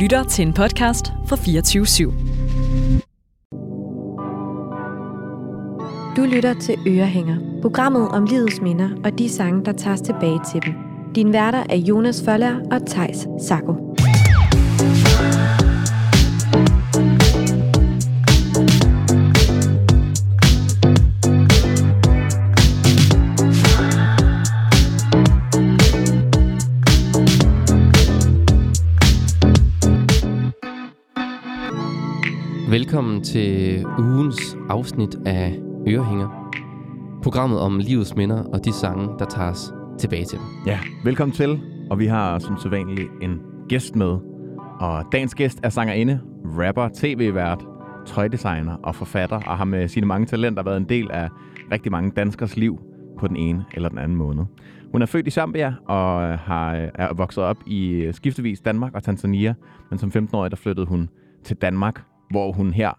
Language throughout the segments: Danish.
lytter til en podcast fra 24 /7. Du lytter til Ørehænger, programmet om livets minder og de sange, der tages tilbage til dem. Din værter er Jonas Føller og Tejs Sako. Velkommen til ugens afsnit af Ørehænger. Programmet om livets minder og de sange, der tager os tilbage til dem. Ja, velkommen til. Og vi har som sædvanligt en gæst med. Og dagens gæst er sangerinde, rapper, tv-vært, tøjdesigner og forfatter, og har med sine mange talenter været en del af rigtig mange danskers liv på den ene eller den anden måned. Hun er født i Zambia og har, er vokset op i skiftevis Danmark og Tanzania, men som 15-årig der flyttede hun til Danmark hvor hun her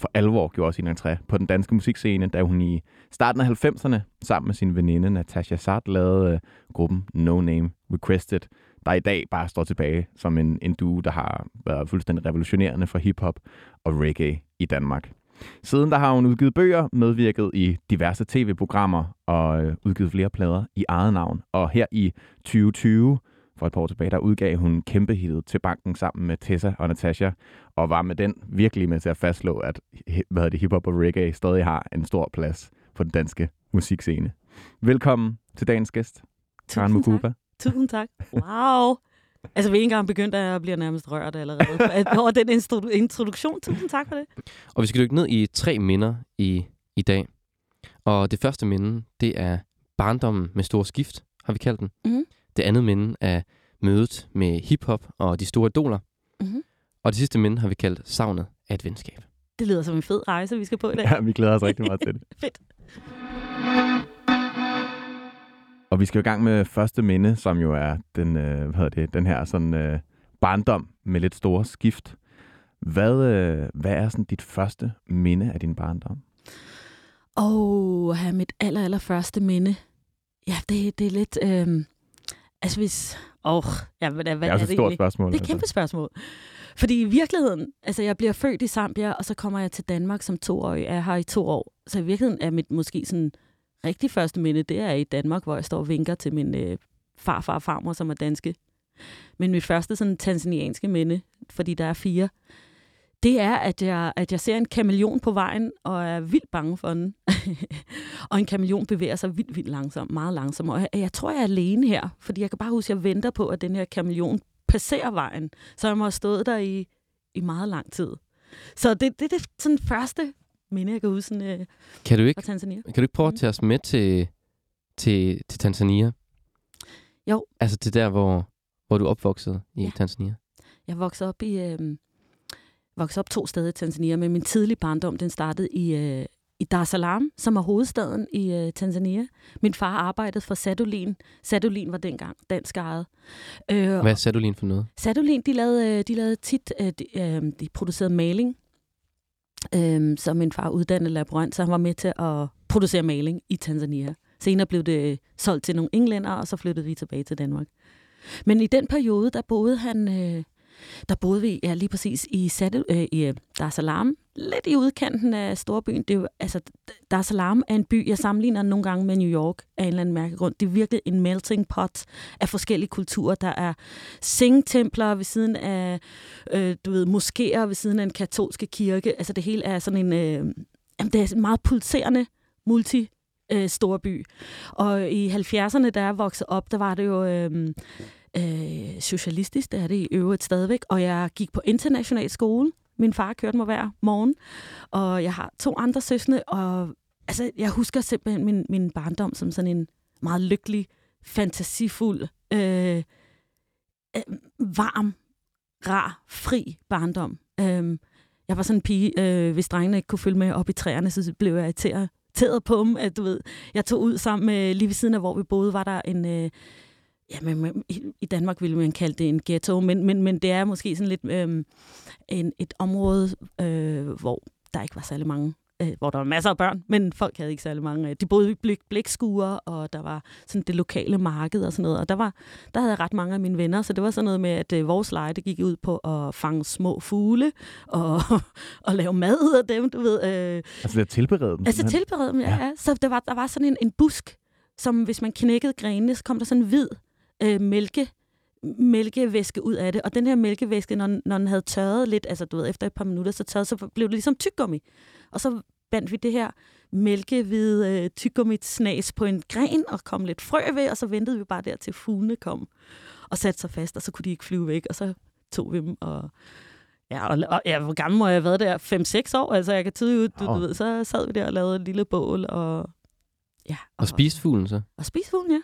for alvor gjorde sin entré på den danske musikscene, da hun i starten af 90'erne sammen med sin veninde Natasha Sart lavede øh, gruppen No Name Requested, der i dag bare står tilbage som en, en duo, der har været fuldstændig revolutionerende for hiphop og reggae i Danmark. Siden der har hun udgivet bøger, medvirket i diverse tv-programmer og øh, udgivet flere plader i eget navn. Og her i 2020 for et par år tilbage, der udgav hun kæmpehittet til banken sammen med Tessa og Natasha, og var med den virkelig med til at fastslå, at hvad det, hiphop og reggae stadig har en stor plads på den danske musikscene. Velkommen til dagens gæst, Karen Mukuba. Tusind tak. Wow. Altså, vi er ikke engang begyndt, at jeg bliver nærmest rørt allerede over den introduktion. Tusind tak for det. Og vi skal dykke ned i tre minder i, i dag. Og det første minde, det er barndommen med store skift, har vi kaldt den. Mm. Det andet minde er mødet med hiphop og de store idoler. Mm-hmm. Og det sidste minde har vi kaldt savnet af et venskab. Det lyder som en fed rejse, vi skal på i dag. Ja, vi glæder os rigtig meget til det. Fedt. Og vi skal i gang med første minde, som jo er den, øh, hvad hedder det, den her sådan, øh, barndom med lidt store skift. Hvad, øh, hvad er sådan dit første minde af din barndom? Åh, oh, mit aller, aller første minde. Ja, det, det er lidt... Øh Altså hvis... Åh, oh, ja, hvad, hvad det er også et stort spørgsmål. Det er et kæmpe altså. spørgsmål. Fordi i virkeligheden, altså jeg bliver født i Zambia, og så kommer jeg til Danmark som toårig, er her i to år. Så i virkeligheden er mit måske sådan rigtig første minde, det er i Danmark, hvor jeg står og vinker til min øh, farfar og farmor, som er danske. Men mit første sådan tanzanianske minde, fordi der er fire, det er, at jeg, at jeg ser en kameleon på vejen, og er vildt bange for den. og en kameleon bevæger sig vildt, vildt langsomt, meget langsomt. Og jeg, jeg tror, jeg er alene her, fordi jeg kan bare huske, at jeg venter på, at den her kameleon passerer vejen. Så jeg må have stået der i, i meget lang tid. Så det, det, det er sådan første minde, jeg kan huske sådan, øh, kan du ikke, fra Tanzania. Kan du ikke prøve at mm. tage os med til, til, til Tanzania? Jo. Altså til der, hvor, hvor du opvokset i ja. Tanzania? Jeg voksede op i... Øh, voksede op to steder i Tanzania, men min tidlige barndom, den startede i, øh, i Dar es Salaam, som er hovedstaden i øh, Tanzania. Min far arbejdede for Sadolin. Sadolin var dengang dansk ejet. Øh, Hvad er Sadolin for noget? Sadolin, de lavede, øh, de lavede tit, øh, de, øh, de producerede maling, øh, så min far uddannede laborant, så han var med til at producere maling i Tanzania. Senere blev det solgt til nogle englænder, og så flyttede vi tilbage til Danmark. Men i den periode, der boede han... Øh, der boede vi ja, lige præcis i, Sade, øh, i øh, Dar es Salaam, lidt i udkanten af storbyen. Det er jo, altså, Dar es Salaam er en by, jeg sammenligner nogle gange med New York af en eller anden mærkegrund. Det er virkelig en melting pot af forskellige kulturer. Der er singtempler ved siden af, øh, du ved, moskéer ved siden af en katolske kirke. Altså det hele er sådan en, øh, jamen, det er en meget pulserende multi øh, storby. Og i 70'erne, da jeg voksede op, der var det jo øh, øh, socialistisk, det er det i øvrigt stadigvæk, og jeg gik på international skole. Min far kørte mig hver morgen, og jeg har to andre søsne, og altså, jeg husker simpelthen min, min barndom som sådan en meget lykkelig, fantasifuld, øh, øh, varm, rar, fri barndom. Øh, jeg var sådan en pige, øh, hvis drengene ikke kunne følge med op i træerne, så blev jeg irriteret på dem, at du ved, jeg tog ud sammen med, lige ved siden af, hvor vi boede, var der en, øh, ja, men, i, i Danmark ville man kalde det en ghetto, men, men, men det er måske sådan lidt øh, en, et område, øh, hvor der ikke var særlig mange øh, hvor der var masser af børn, men folk havde ikke særlig mange. De boede i blik, blækskuer, og der var sådan det lokale marked og sådan noget. Og der, var, der havde jeg ret mange af mine venner, så det var sådan noget med, at øh, vores lege, det gik ud på at fange små fugle og, og lave mad ud af dem, du ved. Øh. Altså det at tilberede dem? Altså tilberede dem, ja. ja. Så der var, der var sådan en, en busk, som hvis man knækkede grenene, så kom der sådan en hvid øh, mælke mælkevæske ud af det. Og den her mælkevæske, når, når den havde tørret lidt, altså du ved, efter et par minutter, så tørret, så blev det ligesom tyggegummi. Og så bandt vi det her mælkehvide øh, tyggegummi snas på en gren og kom lidt frø ved, og så ventede vi bare der til fuglene kom og satte sig fast, og så kunne de ikke flyve væk, og så tog vi dem og Ja, og, og ja, hvor gammel må jeg have været der? 5-6 år? Altså, jeg kan tydeligt ud, du, oh. du ved, så sad vi der og lavede et lille bål, og ja. Og, og spiste fuglen så? Og spiste fuglen, ja.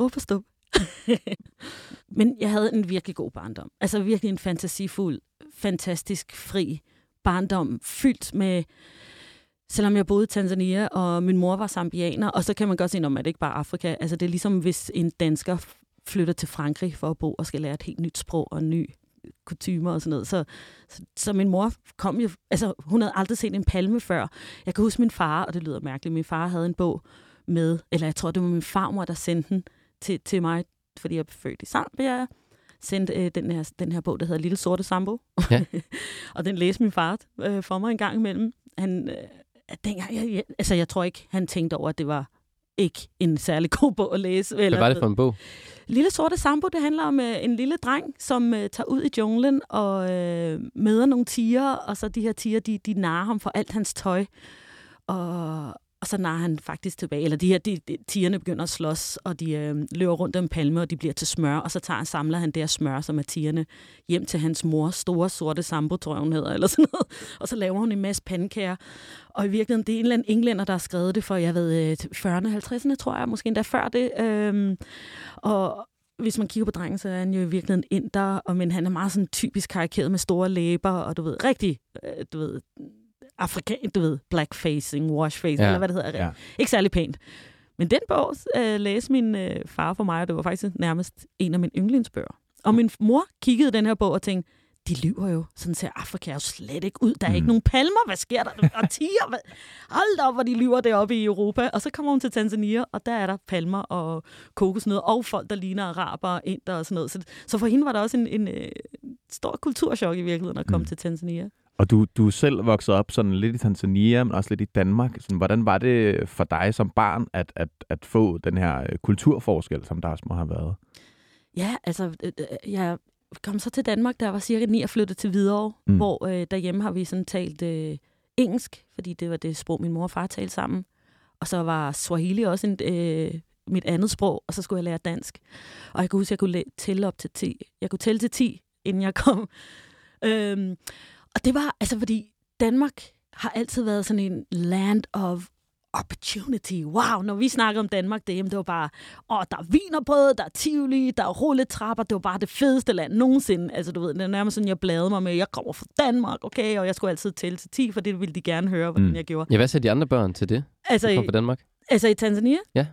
Råb og stup. Men jeg havde en virkelig god barndom. Altså virkelig en fantasifuld, fantastisk fri barndom, fyldt med selvom jeg boede i Tanzania, og min mor var zambianer, og så kan man godt sige, at det ikke bare Afrika. Altså, det er ligesom, hvis en dansker flytter til Frankrig for at bo og skal lære et helt nyt sprog og en ny kutumer og sådan noget. Så, så, så min mor kom jo... Altså, hun havde aldrig set en palme før. Jeg kan huske min far, og det lyder mærkeligt, min far havde en bog med, eller jeg tror, det var min farmor, der sendte den til, til mig, fordi jeg er født i Zambia, sendte øh, den, her, den her bog, der hedder Lille Sorte Sambo. Ja. og den læste min far øh, for mig en gang imellem. Han, øh, dengang, jeg, jeg, altså jeg tror ikke, han tænkte over, at det var ikke en særlig god bog at læse. Eller, Hvad var det for en bog? Lille Sorte Sambo, det handler om øh, en lille dreng, som øh, tager ud i junglen og øh, møder nogle tiger, og så de her tiger, de, de narer ham for alt hans tøj. Og, og så narer han faktisk tilbage. Eller de her de, de, tigerne begynder at slås, og de øh, løber rundt om palme, og de bliver til smør. Og så tager han, samler han det her smør, som er tigerne, hjem til hans mor, store sorte sambo, tror jeg, hun hedder, eller sådan noget. Og så laver hun en masse pandekager. Og i virkeligheden, det er en eller anden englænder, der har skrevet det for, jeg ved, øh, 40'erne, 50'erne, tror jeg, måske endda før det. Øhm, og, hvis man kigger på drengen, så er han jo i virkeligheden inder, og, men han er meget sådan typisk karikeret med store læber, og du ved, rigtig, øh, du ved, afrikan, du ved, blackfacing, washfacing, ja. eller hvad det hedder. Ja. Ikke særlig pænt. Men den bog øh, læste min øh, far for mig, og det var faktisk nærmest en af mine yndlingsbøger. Og min mor kiggede den her bog og tænkte, de lyver jo. Sådan ser Afrika jo slet ikke ud. Der er mm. ikke nogen palmer. Hvad sker der? Og tiger. Hvad? Hold op, hvor de lyver deroppe i Europa. Og så kommer hun til Tanzania, og der er der palmer og kokosnød, og folk, der ligner araber og inder og sådan noget. Så, så for hende var der også en, en, en øh, stor kulturschok i virkeligheden at komme mm. til Tanzania. Og du, du er selv vokset op sådan lidt i Tanzania, men også lidt i Danmark. Sådan, hvordan var det for dig som barn at, at, at få den her øh, kulturforskel, som der også må have været? Ja, altså, øh, øh, jeg kom så til Danmark, da jeg var cirka 9 og flyttede til Hvidovre, mm. hvor øh, derhjemme har vi sådan talt øh, engelsk, fordi det var det sprog, min mor og far talte sammen. Og så var Swahili også en, øh, mit andet sprog, og så skulle jeg lære dansk. Og jeg kunne huske, at jeg kunne tælle op til 10. Jeg kunne tælle til 10, inden jeg kom. Øhm, og det var, altså fordi Danmark har altid været sådan en land of opportunity. Wow, når vi snakker om Danmark derhjemme, det var bare, åh, der er vinerbrød, der er tivoli, der er rulletrapper, det var bare det fedeste land nogensinde. Altså, du ved, det er nærmest sådan, jeg bladede mig med, jeg kommer fra Danmark, okay, og jeg skulle altid tælle til 10, for det ville de gerne høre, hvordan mm. jeg gjorde. Ja, hvad sagde de andre børn til det, altså, kom fra Danmark? Altså i Tanzania? Ja.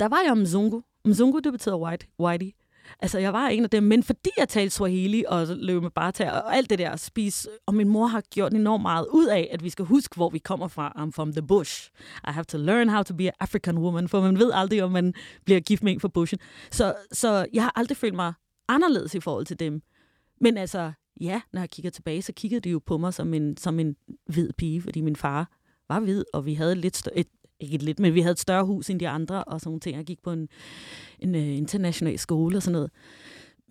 Der var jeg Mzungu. Mzungu, det betyder white, whitey. Altså, jeg var en af dem, men fordi jeg talte Swahili og løb med barter og alt det der spis, spise, og min mor har gjort enormt meget ud af, at vi skal huske, hvor vi kommer fra. I'm from the bush. I have to learn how to be an African woman, for man ved aldrig, om man bliver gift med en fra bushen. Så, så jeg har aldrig følt mig anderledes i forhold til dem. Men altså, ja, når jeg kigger tilbage, så kiggede de jo på mig som en, som en hvid pige, fordi min far var hvid, og vi havde lidt et, ikke lidt, men vi havde et større hus end de andre, og sådan nogle ting. Jeg gik på en, en uh, international skole og sådan noget.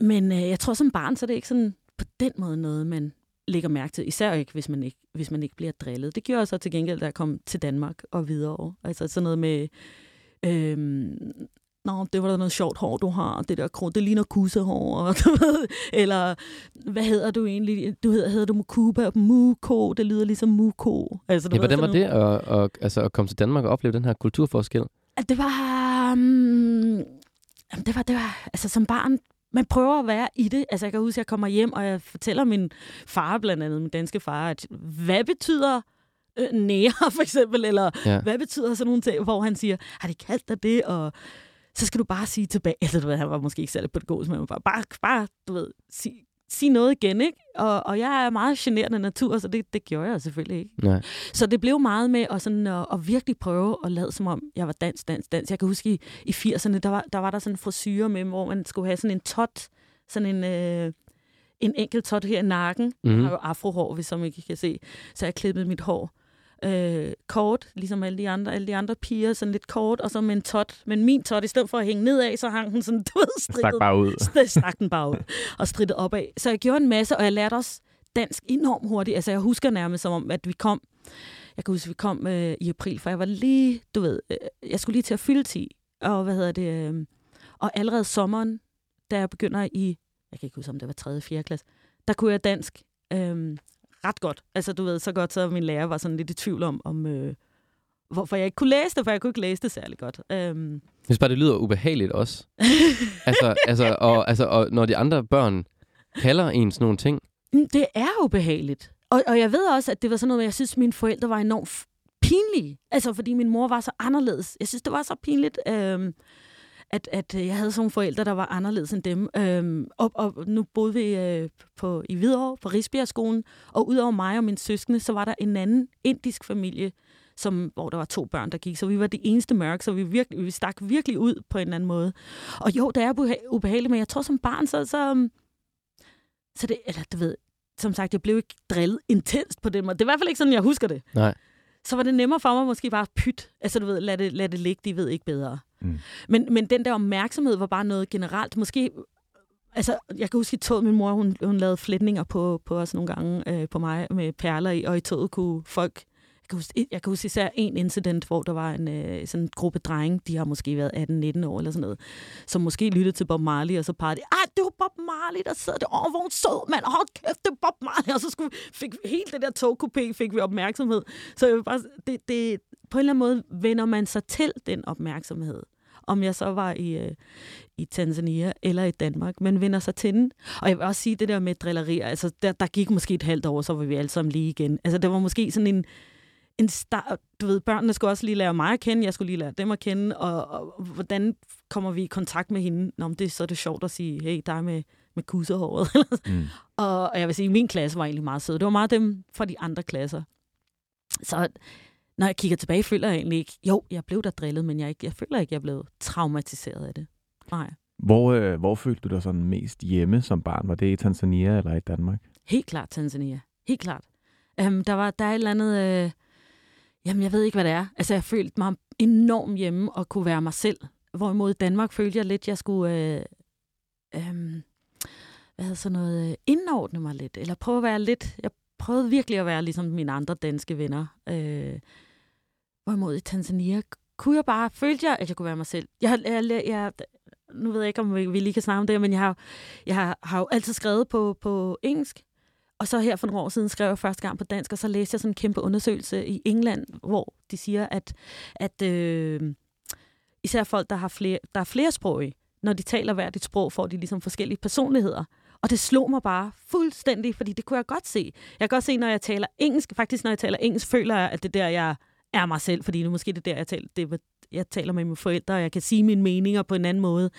Men uh, jeg tror, som barn, så er det ikke sådan på den måde noget, man lægger mærke til. Især ikke, hvis man ikke, hvis man ikke bliver drillet. Det gjorde jeg så til gengæld, da jeg kom til Danmark og videre. Altså sådan noget med... Øhm, Nå, det var da noget sjovt hår, du har. Det der krone, det ligner kussehår. Eller, hvad hedder du egentlig? Du hedder, hedder du Mukuba? Muko, det lyder ligesom Muko. Altså, du ja, hvordan var det at, at, altså, at komme til Danmark og opleve den her kulturforskel? Det var... Um, det var, det var, altså som barn, man prøver at være i det. Altså jeg kan huske, at jeg kommer hjem, og jeg fortæller min far, blandt andet min danske far, at hvad betyder øh, nære, for eksempel, eller ja. hvad betyder sådan nogle ting, hvor han siger, har de kaldt dig det, og så skal du bare sige tilbage, eller du ved, han var måske ikke særlig pædagogisk, men bare, bare, bare du ved, sig, sige noget igen, ikke? Og, og jeg er meget generende natur, så det, det gjorde jeg selvfølgelig ikke. Nej. Så det blev meget med at, sådan, at, at virkelig prøve at lade som om, jeg var dans, dans, dans. Jeg kan huske, i, i 80'erne, der var, der var der sådan en frisyre med, hvor man skulle have sådan en tot, sådan en... Øh, en enkelt tot her i nakken. Mm. Jeg har jo afrohår, hvis som ikke kan se. Så jeg klippede mit hår øh, kort, ligesom alle de andre, alle de andre piger, sådan lidt kort, og så med en tot. Men min tot, i stedet for at hænge nedad, så hang den sådan, du ved, strittet. Stak bare ud. Stak den bare ud, og strittet opad. Så jeg gjorde en masse, og jeg lærte også dansk enormt hurtigt. Altså, jeg husker nærmest som om, at vi kom, jeg kan huske, vi kom øh, i april, for jeg var lige, du ved, øh, jeg skulle lige til at fylde 10, og hvad hedder det, øh, og allerede sommeren, da jeg begynder i, jeg kan ikke huske, om det var 3. og 4. klasse, der kunne jeg dansk. Øh, ret godt. Altså, du ved, så godt, så min lærer var sådan lidt i tvivl om, om øh, hvorfor jeg ikke kunne læse det, for jeg kunne ikke læse det særlig godt. Øhm. Jeg synes bare, det lyder ubehageligt også. altså, altså, og, altså, og når de andre børn kalder en sådan nogle ting. Mm, det er ubehageligt. Og, og jeg ved også, at det var sådan noget, jeg synes, mine forældre var enormt pinlige. Altså, fordi min mor var så anderledes. Jeg synes, det var så pinligt. Øhm, at, at øh, jeg havde sådan nogle forældre, der var anderledes end dem. Øhm, og, og nu boede vi øh, på, i Hvidovre på Risbjergskolen, og udover mig og min søskende, så var der en anden indisk familie, som, hvor der var to børn, der gik. Så vi var det eneste mørke, så vi, virkelig, vi stak virkelig ud på en eller anden måde. Og jo, det er ubehageligt, men jeg tror som barn, så, så, så det, eller du ved, som sagt, jeg blev ikke drillet intenst på det måde. Det er i hvert fald ikke sådan, jeg husker det. Nej. Så var det nemmere for mig måske bare pyt. Altså, du ved, lad det, lad det ligge, de ved ikke bedre. Mm. Men, men den der opmærksomhed var bare noget generelt. Måske, altså, jeg kan huske i toget, min mor, hun, hun lavede flætninger på, på os nogle gange øh, på mig med perler i, og i toget kunne folk kan huske, jeg kan huske især en incident, hvor der var en øh, sådan en gruppe drenge, de har måske været 18-19 år eller sådan noget, som måske lyttede til Bob Marley, og så pegede de, ah, det var Bob Marley, der sidder der, åh, hvor sød, mand, hold kæft, det er Bob Marley, og så skulle, fik helt det der togkupé, fik vi opmærksomhed. Så jeg bare, det, det, på en eller anden måde vender man sig til den opmærksomhed om jeg så var i, øh, i Tanzania eller i Danmark, men vender sig til den. Og jeg vil også sige, det der med drillerier, altså der, der gik måske et halvt år, så var vi alle sammen lige igen. Altså det var måske sådan en, en start, du ved, børnene skulle også lige lære mig at kende, jeg skulle lige lære dem at kende, og, og, og hvordan kommer vi i kontakt med hende? Nå, det, så er det sjovt at sige, hey, dig med, med kussehåret. mm. og, og jeg vil sige, min klasse var egentlig meget sød. Det var meget dem fra de andre klasser. Så når jeg kigger tilbage, føler jeg egentlig ikke, jo, jeg blev der drillet, men jeg, ikke, jeg føler ikke, jeg blev traumatiseret af det. Nej. Hvor, øh, hvor følte du dig sådan mest hjemme som barn? Var det i Tanzania eller i Danmark? Helt klart Tanzania. Helt klart. Um, der var der er et eller andet... Øh, Jamen, jeg ved ikke, hvad det er. Altså, jeg følte mig enormt hjemme og kunne være mig selv. Hvorimod i Danmark følte jeg lidt, jeg skulle... Øh, øh, hvad hedder sådan noget? Øh, indordne mig lidt. Eller prøve at være lidt... Jeg prøvede virkelig at være ligesom mine andre danske venner. Øh, hvorimod i Tanzania kunne jeg bare... Følte jeg, at jeg kunne være mig selv. Jeg, jeg, jeg, nu ved jeg ikke, om vi, lige kan snakke om det, men jeg har, jeg har, har jo altid skrevet på, på engelsk. Og så her for nogle år siden skrev jeg første gang på dansk, og så læste jeg sådan en kæmpe undersøgelse i England, hvor de siger, at, at øh, især folk, der, har flere, der er flersprogige, når de taler hvert et sprog, får de ligesom forskellige personligheder. Og det slog mig bare fuldstændig, fordi det kunne jeg godt se. Jeg kan godt se, når jeg taler engelsk, faktisk når jeg taler engelsk, føler jeg, at det der, jeg er mig selv, fordi det måske det der, jeg taler, det, jeg taler med mine forældre, og jeg kan sige mine meninger på en anden måde.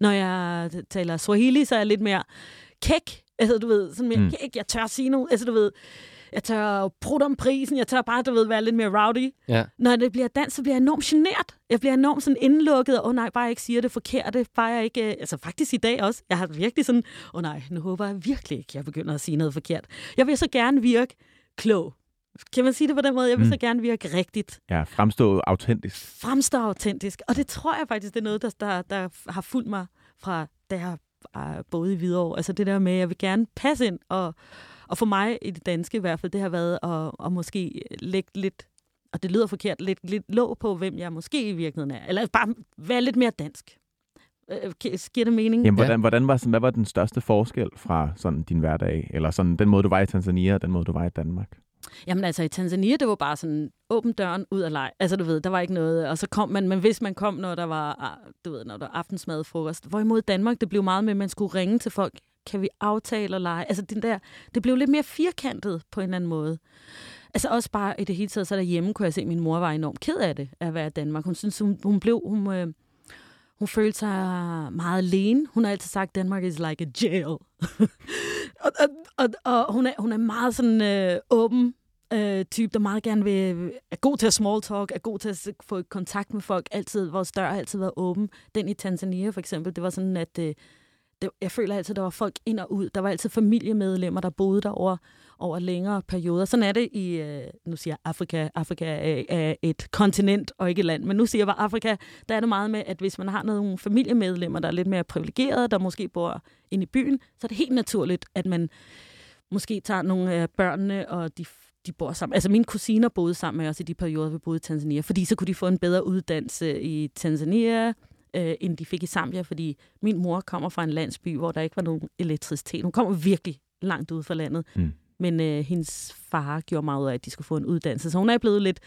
Når jeg taler Swahili, så er jeg lidt mere kæk, Altså, du ved, sådan mere, mm. jeg, jeg tør sige noget. Altså, du ved, jeg tør prutte om prisen, jeg tør bare, du ved, være lidt mere rowdy. Ja. Når det bliver dans, så bliver jeg enormt genert. Jeg bliver enormt sådan indlukket, og oh, nej, bare jeg ikke siger det forkerte, bare jeg ikke, øh, altså faktisk i dag også, jeg har virkelig sådan, åh oh, nej, nu håber jeg virkelig ikke, jeg begynder at sige noget forkert. Jeg vil så gerne virke klog. Kan man sige det på den måde? Jeg vil mm. så gerne virke rigtigt. Ja, fremstå autentisk. Fremstå autentisk. Og det tror jeg faktisk, det er noget, der, der, der har fulgt mig fra, da jeg boet i Hvidovre. Altså det der med, at jeg vil gerne passe ind, og, og for mig i det danske i hvert fald, det har været at, at måske lægge lidt, og det lyder forkert, lidt, lidt låg på, hvem jeg måske i virkeligheden er. Eller bare være lidt mere dansk. Øh, giver det mening? Jamen, hvordan, ja. hvordan var, hvad var den største forskel fra sådan din hverdag, eller sådan den måde, du var i Tanzania, og den måde, du var i Danmark? Jamen altså i Tanzania, det var bare sådan, åben døren, ud af leg. Altså du ved, der var ikke noget, og så kom man, men hvis man kom, når der var, ah, du ved, når der var aftensmad, frokost. Hvorimod Danmark, det blev meget med, at man skulle ringe til folk, kan vi aftale og lege? Altså den der, det blev lidt mere firkantet på en eller anden måde. Altså også bare i det hele taget, så derhjemme kunne jeg se, at min mor var enormt ked af det, at være i Danmark. Hun synes, hun, hun blev, hun, øh, hun følte sig meget alene. Hun har altid sagt, Danmark is like a jail. og, og, og, og hun, er, hun er meget sådan øh, åben øh, type, der meget gerne vil, er god til at small talk, er god til at få kontakt med folk, altid, vores dør har altid været åben. Den i Tanzania for eksempel, det var sådan, at øh, det, jeg føler altid, at der var folk ind og ud. Der var altid familiemedlemmer, der boede der over, over længere perioder. Sådan er det i, øh, nu siger jeg Afrika, Afrika er, er et kontinent og ikke et land, men nu siger jeg bare Afrika, der er det meget med, at hvis man har nogle familiemedlemmer, der er lidt mere privilegerede, der måske bor inde i byen, så er det helt naturligt, at man måske tager nogle af børnene, og de de bor sammen. Altså mine kusiner boede sammen med os i de perioder, vi boede i Tanzania, fordi så kunne de få en bedre uddannelse i Tanzania, øh, end de fik i Zambia, fordi min mor kommer fra en landsby, hvor der ikke var nogen elektricitet. Hun kommer virkelig langt ud fra landet. Mm. Men øh, hendes far gjorde meget ud af, at de skulle få en uddannelse. Så hun er blevet lidt,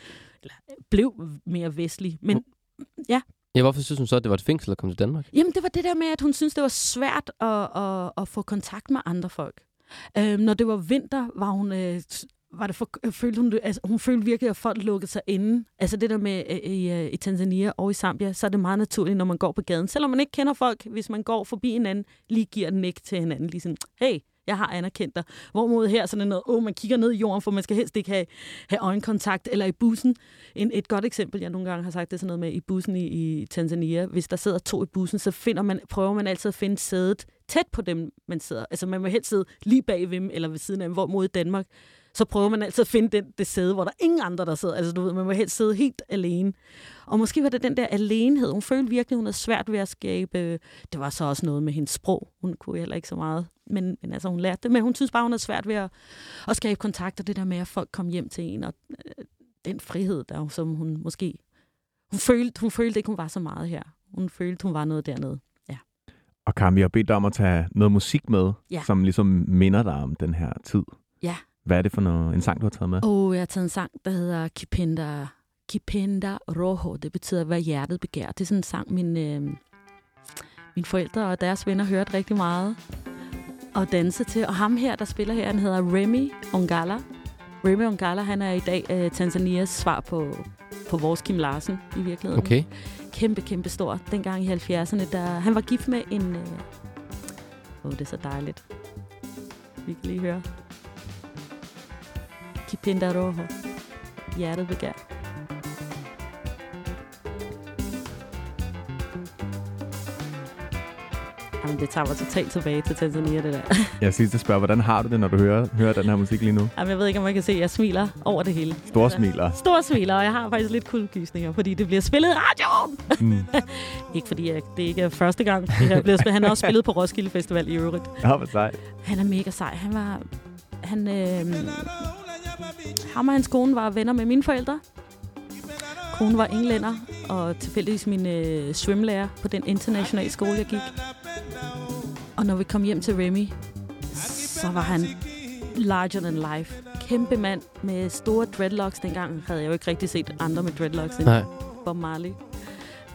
eller blev mere vestlig. Men ja. Ja, hvorfor synes hun så, at det var et fængsel at komme til Danmark? Jamen, det var det der med, at hun synes, det var svært at, at, at få kontakt med andre folk. Øh, når det var vinter, var hun øh, var det for, følte hun, altså, hun følte virkelig, at folk lukkede sig inde. Altså det der med øh, i, øh, i Tanzania og i Zambia, så er det meget naturligt, når man går på gaden. Selvom man ikke kender folk, hvis man går forbi hinanden, lige giver den ikke til hinanden. Lige sådan, hey, jeg har anerkendt dig. Hvorimod her så er åh, noget, oh, man kigger ned i jorden, for man skal helst ikke have, have øjenkontakt. Eller i bussen. En, et godt eksempel, jeg nogle gange har sagt, det er sådan noget med i bussen i, i Tanzania. Hvis der sidder to i bussen, så finder man, prøver man altid at finde sædet tæt på dem, man sidder. Altså man vil helst sidde lige bag ved dem, eller ved siden af dem, hvor mod Danmark så prøver man altid at finde den, det sæde, hvor der er ingen andre, der sidder. Altså, du ved, man må helst sidde helt alene. Og måske var det den der alenehed. Hun følte virkelig, hun havde svært ved at skabe... Det var så også noget med hendes sprog. Hun kunne heller ikke så meget. Men, men altså, hun lærte det. Men hun synes bare, hun havde svært ved at, at skabe kontakt. Og det der med, at folk kom hjem til en. Og øh, den frihed, der som hun måske... Hun følte, hun følte ikke, hun var så meget her. Hun følte, hun var noget dernede. Ja. Og Karen, vi har bedt dig om at tage noget musik med, ja. som ligesom minder dig om den her tid. Hvad er det for noget, en sang, du har taget med? Oh, jeg har taget en sang, der hedder Kipenda, Kipenda Rojo. Det betyder, hvad hjertet begærer. Det er sådan en sang, min, øh, mine forældre og deres venner hørte rigtig meget og danse til. Og ham her, der spiller her, han hedder Remy Ongala. Remy Ongala, han er i dag øh, Tanzanias svar på, på vores Kim Larsen i virkeligheden. Okay. Kæmpe, kæmpe stor. Dengang i 70'erne, der han var gift med en... Øh, oh, det er så dejligt. Vi kan lige høre. Kipinda Rojo. Hjertet begær. Jamen, det tager mig totalt tilbage til Tanzania, det der. Jeg sidste spørger, hvordan har du det, når du hører, hører den her musik lige nu? Jamen, jeg ved ikke, om man kan se, at jeg smiler over det hele. Store altså, smiler. Store smiler, og jeg har faktisk lidt kuldegysninger, fordi det bliver spillet i radioen. Mm. ikke fordi jeg, det ikke er første gang. Det her bliver spillet. Han har også spillet på Roskilde Festival i øvrigt. Ja, hvor sej. Han er mega sej. Han var... Han, øh, ham og hans kone var venner med mine forældre. Konen var englænder, og tilfældigvis min øh, svømmelærer på den internationale skole, jeg gik. Og når vi kom hjem til Remy, så var han larger than life. Kæmpe mand med store dreadlocks. Dengang havde jeg jo ikke rigtig set andre med dreadlocks end Nej. Bob Marley.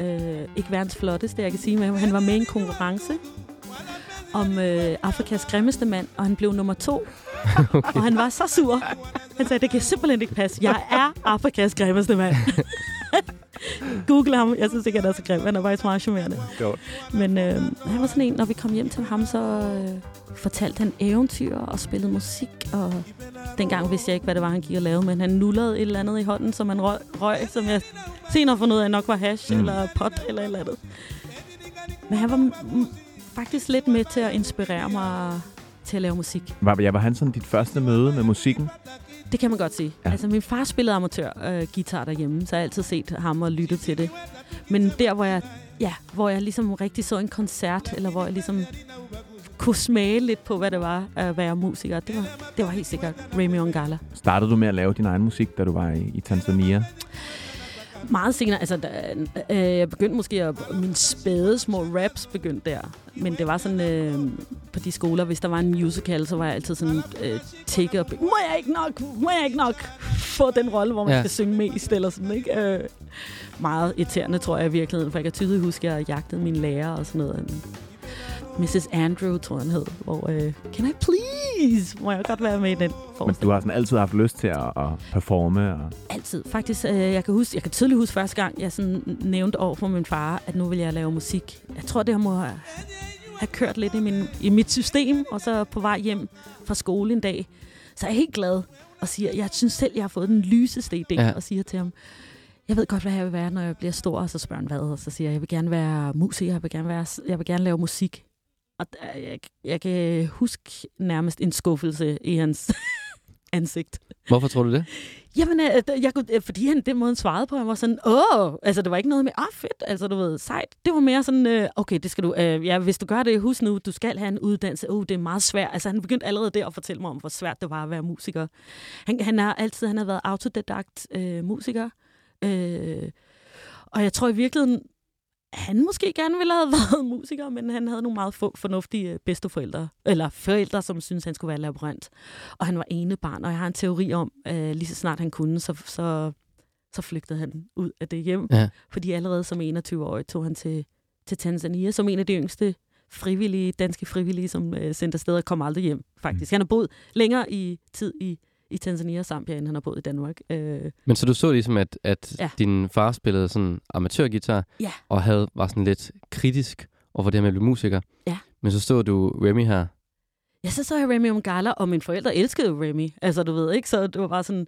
Øh, ikke verdens flotteste, jeg kan sige ham. Han var med i en konkurrence om øh, Afrikas grimmeste mand, og han blev nummer to. okay. Og han var så sur. Han sagde, det kan simpelthen ikke passe. Jeg er Afrikas grimmeste mand. Google ham. Jeg synes ikke, han er så grim. Han er faktisk meget charmerende. Men øh, han var sådan en, når vi kom hjem til ham, så øh, fortalte han eventyr og spillede musik. Og dengang vidste jeg ikke, hvad det var, han gik og lavede, men han nullede et eller andet i hånden, som han røg, røg som jeg senere fundet ud af nok var hash mm. eller pot eller et eller andet. Men han var faktisk lidt med til at inspirere mig til at lave musik. Var, ja, var han sådan dit første møde med musikken? Det kan man godt sige. Ja. Altså, min far spillede amatør øh, guitar derhjemme, så jeg har altid set ham og lyttet til det. Men der, hvor jeg, ja, hvor jeg ligesom rigtig så en koncert, eller hvor jeg ligesom kunne smage lidt på, hvad det var at være musiker, det var, det var helt sikkert Remy Ongala. Startede du med at lave din egen musik, da du var i, i Tanzania? Meget senere, altså da, øh, jeg begyndte måske at, mine spæde små raps begyndte der, men det var sådan øh, på de skoler, hvis der var en musical, så var jeg altid sådan øh, take up, må jeg ikke nok, må jeg ikke nok få den rolle, hvor man ja. skal synge mest, eller sådan, ikke? Øh, meget irriterende, tror jeg i virkeligheden, for jeg kan tydeligt huske, at jeg jagtede mine lærer og sådan noget. Mrs. Andrew, tror jeg, han hed. Hvor, øh, can I please? Må jeg godt være med i den Men du har sådan altid haft lyst til at, at performe? Og... Altid. Faktisk, øh, jeg kan huske, jeg kan tydeligt huske første gang, jeg sådan nævnte over for min far, at nu vil jeg lave musik. Jeg tror, det må have, have kørt lidt i, min, i mit system, og så på vej hjem fra skole en dag, så er jeg helt glad og siger, jeg synes selv, jeg har fået den lyseste idé, ja. og siger til ham, jeg ved godt, hvad jeg vil være, når jeg bliver stor, og så spørger han hvad, og så siger jeg, jeg vil gerne være musiker, jeg vil gerne, være, jeg vil gerne lave musik. Og jeg, jeg kan huske nærmest en skuffelse i hans ansigt. Hvorfor tror du det? Jamen, øh, jeg, jeg, fordi han den måde han svarede på, han var sådan, åh, altså det var ikke noget med, ah fedt, altså du ved, sejt. Det var mere sådan, øh, okay, det skal du, øh, ja, hvis du gør det, husk nu, du skal have en uddannelse, åh, oh, det er meget svært. Altså han begyndte allerede der at fortælle mig om, hvor svært det var at være musiker. Han, han har altid, han har været autodidakt øh, musiker, øh, og jeg tror i virkeligheden, han måske gerne ville have været musiker, men han havde nogle meget få fornuftige øh, bedsteforældre, eller forældre, som syntes, han skulle være laborant. Og han var ene barn, og jeg har en teori om, at lige så snart han kunne, så, så, så flygtede han ud af det hjem. Ja. Fordi allerede som 21-årig tog han til, til Tanzania, som en af de yngste frivillige, danske frivillige, som øh, sendte afsted og kom aldrig hjem, faktisk. Mm. Han har boet længere i tid i i Tanzania og Zambia, end han har boet i Danmark. Øh. Men så du så ligesom, at, at ja. din far spillede sådan amatørgitar, ja. og havde, var sådan lidt kritisk over det her med at blive musiker. Ja. Men så stod du Remy her. Ja, så så jeg Remy om Gala, og mine forældre elskede Remy. Altså, du ved ikke, så det var bare sådan...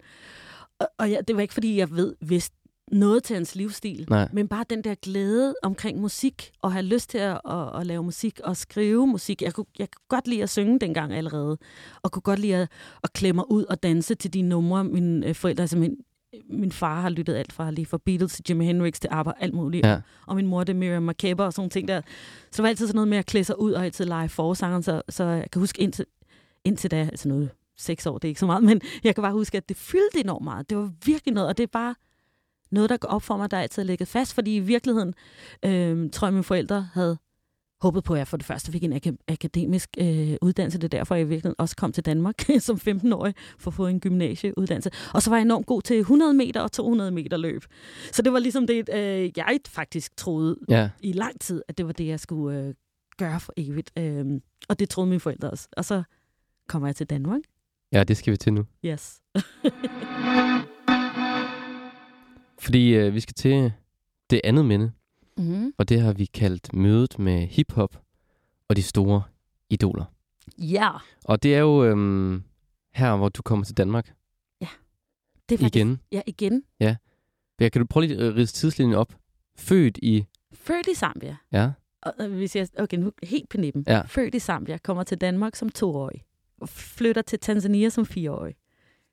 Og, og ja, det var ikke, fordi jeg ved, vidste noget til hans livsstil, Nej. men bare den der glæde omkring musik, og have lyst til at, at, at lave musik og skrive musik. Jeg kunne, jeg kunne godt lide at synge dengang allerede, og kunne godt lide at, at klemme ud og danse til de numre, mine øh, forældre, altså min, min far har lyttet alt fra lige fra Beatles til Jimi Hendrix til ABBA, alt muligt. Ja. Og min mor, det er Miriam Makeba og sådan ting der. Så det var altid sådan noget med at klæde sig ud og altid lege forsangeren, så, så jeg kan huske indtil, indtil da, altså noget seks år, det er ikke så meget, men jeg kan bare huske, at det fyldte enormt meget. Det var virkelig noget, og det er bare noget, der går op for mig, der altid har ligget fast, fordi i virkeligheden øh, tror jeg, mine forældre havde håbet på, at jeg for det første fik en ak- akademisk øh, uddannelse. Det er derfor, jeg i virkeligheden også kom til Danmark som 15-årig for at få en gymnasieuddannelse. Og så var jeg enormt god til 100 meter og 200 meter løb. Så det var ligesom det, øh, jeg faktisk troede ja. i lang tid, at det var det, jeg skulle øh, gøre for evigt. Øh, og det troede mine forældre også. Og så kommer jeg til Danmark. Ja, det skal vi til nu. Yes. Fordi øh, vi skal til det andet minde, mm-hmm. og det har vi kaldt mødet med hiphop og de store idoler. Ja. Og det er jo øhm, her, hvor du kommer til Danmark. Ja. Det er faktisk, igen. Ja, igen. Ja. Kan du prøve lige at ride tidslinjen op? Født i... Født i Zambia. Ja. Og, hvis jeg, okay, nu helt på nippen. Ja. Født i Zambia, kommer til Danmark som toårig. Flytter til Tanzania som fireårig.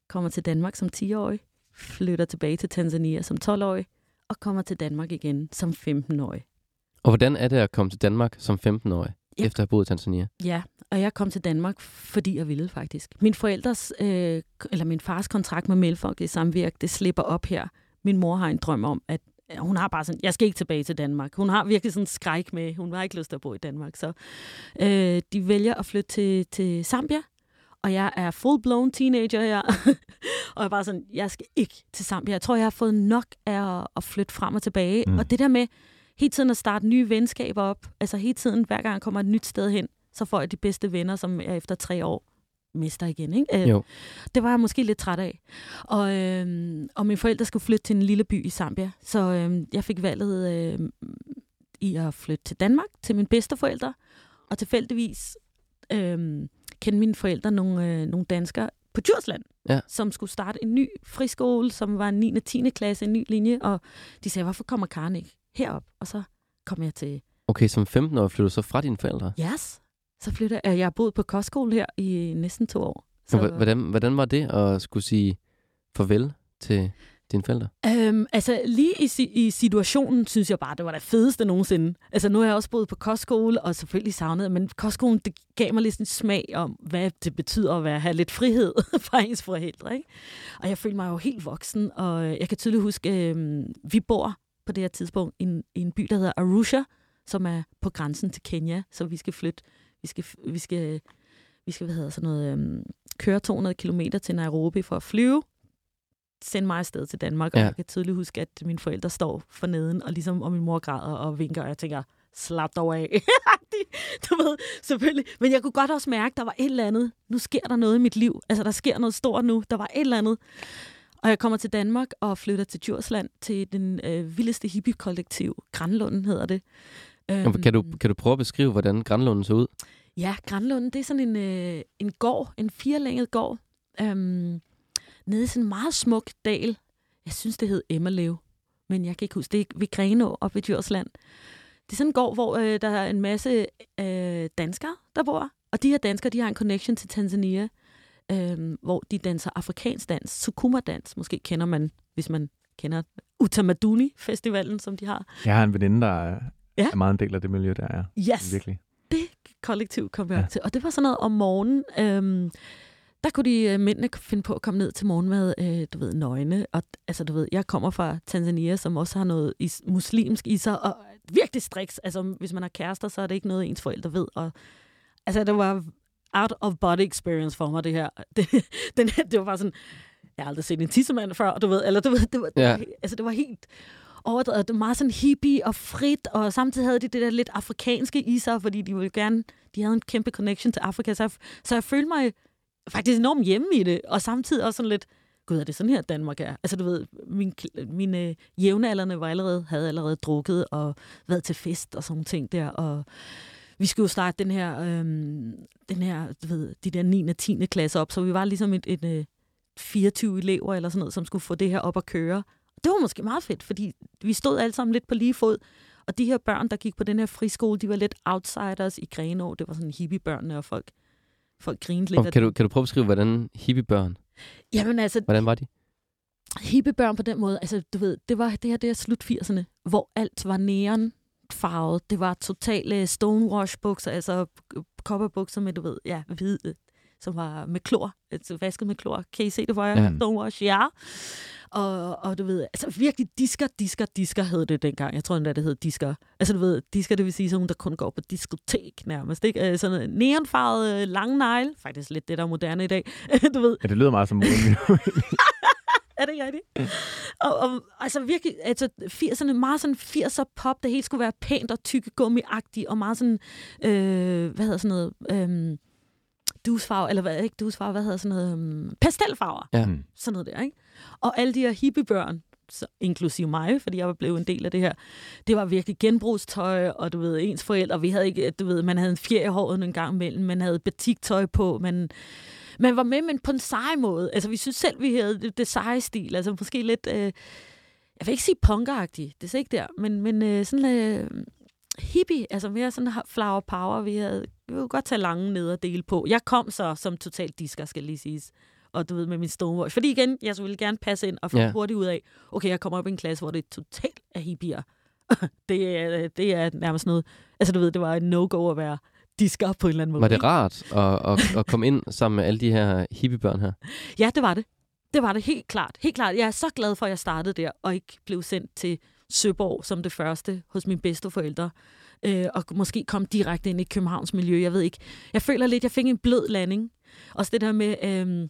Kommer til Danmark som 10-årig flytter tilbage til Tanzania som 12-årig, og kommer til Danmark igen som 15-årig. Og hvordan er det at komme til Danmark som 15-årig, ja. efter at have boet i Tanzania? Ja, og jeg kom til Danmark, fordi jeg ville faktisk. Min forældres, øh, eller min fars kontrakt med Melfolk i Samvirk, det slipper op her. Min mor har en drøm om, at hun har bare sådan, jeg skal ikke tilbage til Danmark. Hun har virkelig sådan skræk med, hun har ikke lyst til at bo i Danmark. Så øh, de vælger at flytte til, til Zambia, og jeg er full-blown teenager her. og jeg er bare sådan, jeg skal ikke til Zambia. Jeg tror, jeg har fået nok af at flytte frem og tilbage. Mm. Og det der med hele tiden at starte nye venskaber op, altså hele tiden, hver gang jeg kommer et nyt sted hen, så får jeg de bedste venner, som jeg efter tre år mister igen. Ikke? Øh, jo. Det var jeg måske lidt træt af. Og, øh, og mine forældre skulle flytte til en lille by i Zambia, så øh, jeg fik valget øh, i at flytte til Danmark, til mine bedsteforældre, og tilfældigvis øh, kendte mine forældre nogle, øh, nogle danskere på Djursland, ja. som skulle starte en ny friskole, som var en 9. og 10. klasse, en ny linje, og de sagde, hvorfor kommer Karen ikke herop? Og så kom jeg til... Okay, som 15 år flytter du så fra dine forældre? Yes. Så flytter jeg. Jeg har boet på kostskole her i næsten to år. Så... Hvordan, hvordan var det at skulle sige farvel til dine forældre? Øhm, altså lige i, i situationen, synes jeg bare, det var det fedeste nogensinde. Altså nu har jeg også boet på kostskole, og selvfølgelig savnet, men kostskolen, det gav mig lidt en smag om, hvad det betyder at være, have lidt frihed fra ens forældre. Ikke? Og jeg følte mig jo helt voksen, og jeg kan tydeligt huske, øh, vi bor på det her tidspunkt i en, i en by, der hedder Arusha, som er på grænsen til Kenya, så vi skal flytte, vi skal, vi skal, vi skal hvad hedder sådan noget, øh, køre 200 km til Nairobi for at flyve, sende mig afsted til Danmark, og ja. jeg kan tydeligt huske, at mine forældre står for neden, og ligesom og min mor græder og vinker, og jeg tænker, slap dog af. du ved, selvfølgelig. Men jeg kunne godt også mærke, at der var et eller andet. Nu sker der noget i mit liv. Altså, der sker noget stort nu. Der var et eller andet. Og jeg kommer til Danmark og flytter til Djursland, til den øh, vildeste hippie-kollektiv. Grænlunden hedder det. Øhm, kan, du, kan du prøve at beskrive, hvordan Grænlunden så ud? Ja, Grænlunden, det er sådan en, øh, en gård, en firelænget gård, øhm, nede i sådan en meget smuk dal. Jeg synes, det hed Emmerlev, men jeg kan ikke huske. Det er ved Grenå op ved Djursland. Det er sådan en gård, hvor øh, der er en masse øh, danskere, der bor. Og de her danskere, de har en connection til Tanzania, øh, hvor de danser afrikansk dans, Sukuma-dans. Måske kender man, hvis man kender Utamaduni-festivalen, som de har. Jeg har en veninde, der er, ja. er meget en del af det miljø, der er. Yes. Virkelig. Det kollektiv kom jeg ja. til. Og det var sådan noget om morgenen. Øh, der kunne de uh, mændene finde på at komme ned til morgenmad, uh, du ved, nøgne. Og altså, du ved, jeg kommer fra Tanzania, som også har noget is- muslimsk i sig, og virkelig striks. Altså, hvis man har kærester, så er det ikke noget, ens forældre ved. Og, altså, det var out of body experience for mig, det her. Det, den, det var bare sådan, jeg har aldrig set en tissemand før, du ved, eller du ved, det var, ja. var, altså, det var helt overdrevet. Det var meget sådan hippie og frit, og samtidig havde de det der lidt afrikanske i sig, fordi de ville gerne, de havde en kæmpe connection til Afrika, så jeg, så jeg følte mig faktisk enormt hjemme i det, og samtidig også sådan lidt, gud, er det sådan her, Danmark er? Altså, du ved, min, mine øh, jævnaldrende var allerede, havde allerede drukket og været til fest og sådan ting der, og vi skulle jo starte den her, øhm, den her du ved, de der 9. og 10. klasse op, så vi var ligesom et, et, øh, et 24 elever eller sådan noget, som skulle få det her op at køre. Det var måske meget fedt, fordi vi stod alle sammen lidt på lige fod, og de her børn, der gik på den her friskole, de var lidt outsiders i Grenå. Det var sådan hippiebørnene og folk, folk grinede lidt. Og kan, du, kan du prøve at beskrive, hvordan hippiebørn, Jamen altså... Hvordan var de? Hippiebørn på den måde, altså du ved, det var det her, det er slut 80'erne, hvor alt var neon farvet. Det var totale stonewash-bukser, altså kopperbukser med, du ved, ja, hvide, som var med klor, altså vasket med klor. Kan I se det for jer? Ja. Stonewash, ja. Og, og du ved, altså virkelig disker, disker, disker hed det dengang. Jeg tror endda, det hed disker. Altså du ved, disker, det vil sige sådan der kun går på diskotek nærmest. Ikke? Øh, sådan en neonfarvet øh, lang negl. Faktisk lidt det, der er moderne i dag. du ved. Ja, det lyder meget som moden. er det rigtigt? Og, og, altså virkelig, altså 80'erne, meget sådan 80'er pop, det hele skulle være pænt og tykke gummiagtigt, og meget sådan, øh, hvad hedder sådan noget, øh, dusfarve, eller hvad, ikke dusfarve, hvad hedder sådan noget, um, pastelfarver. Ja. Mm. Sådan noget der, ikke? Og alle de her hippiebørn, så, inklusive mig, fordi jeg var blevet en del af det her, det var virkelig genbrugstøj, og du ved, ens forældre, vi havde ikke, du ved, man havde en fjer i håret en gang imellem, man havde batiktøj på, man, man var med, men på en sej måde. Altså, vi synes selv, vi havde det, det seje stil, altså måske lidt, øh, jeg vil ikke sige punkeragtigt, det er ikke der, men, men øh, sådan øh, hippie, altså mere sådan flower power, vi havde, vi kunne godt tage lange ned og dele på. Jeg kom så som totalt disker, skal lige siges og du ved, med min stonewatch. Fordi igen, jeg ville gerne passe ind og få ja. hurtigt ud af, okay, jeg kommer op i en klasse, hvor det er totalt af hippier. det, er, det er nærmest noget, altså du ved, det var en no-go at være disker på en eller anden måde. Var det rart at, at, at komme ind sammen med alle de her hippiebørn her? Ja, det var det. Det var det helt klart. Helt klart. Jeg er så glad for, at jeg startede der, og ikke blev sendt til Søborg som det første hos mine bedsteforældre. Øh, og måske kom direkte ind i Københavns miljø. Jeg ved ikke. Jeg føler lidt, jeg fik en blød landing. Også det der med, øh,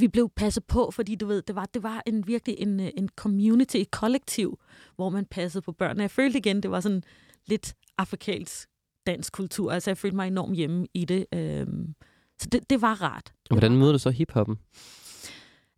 vi blev passet på, fordi du ved, det var, det var en virkelig en, øh, en community, et kollektiv, hvor man passede på børnene. Jeg følte igen, det var sådan lidt afrikansk dansk kultur. Altså, jeg følte mig enormt hjemme i det. Øhm, så det, det var rart. Hvordan møder du så hiphoppen?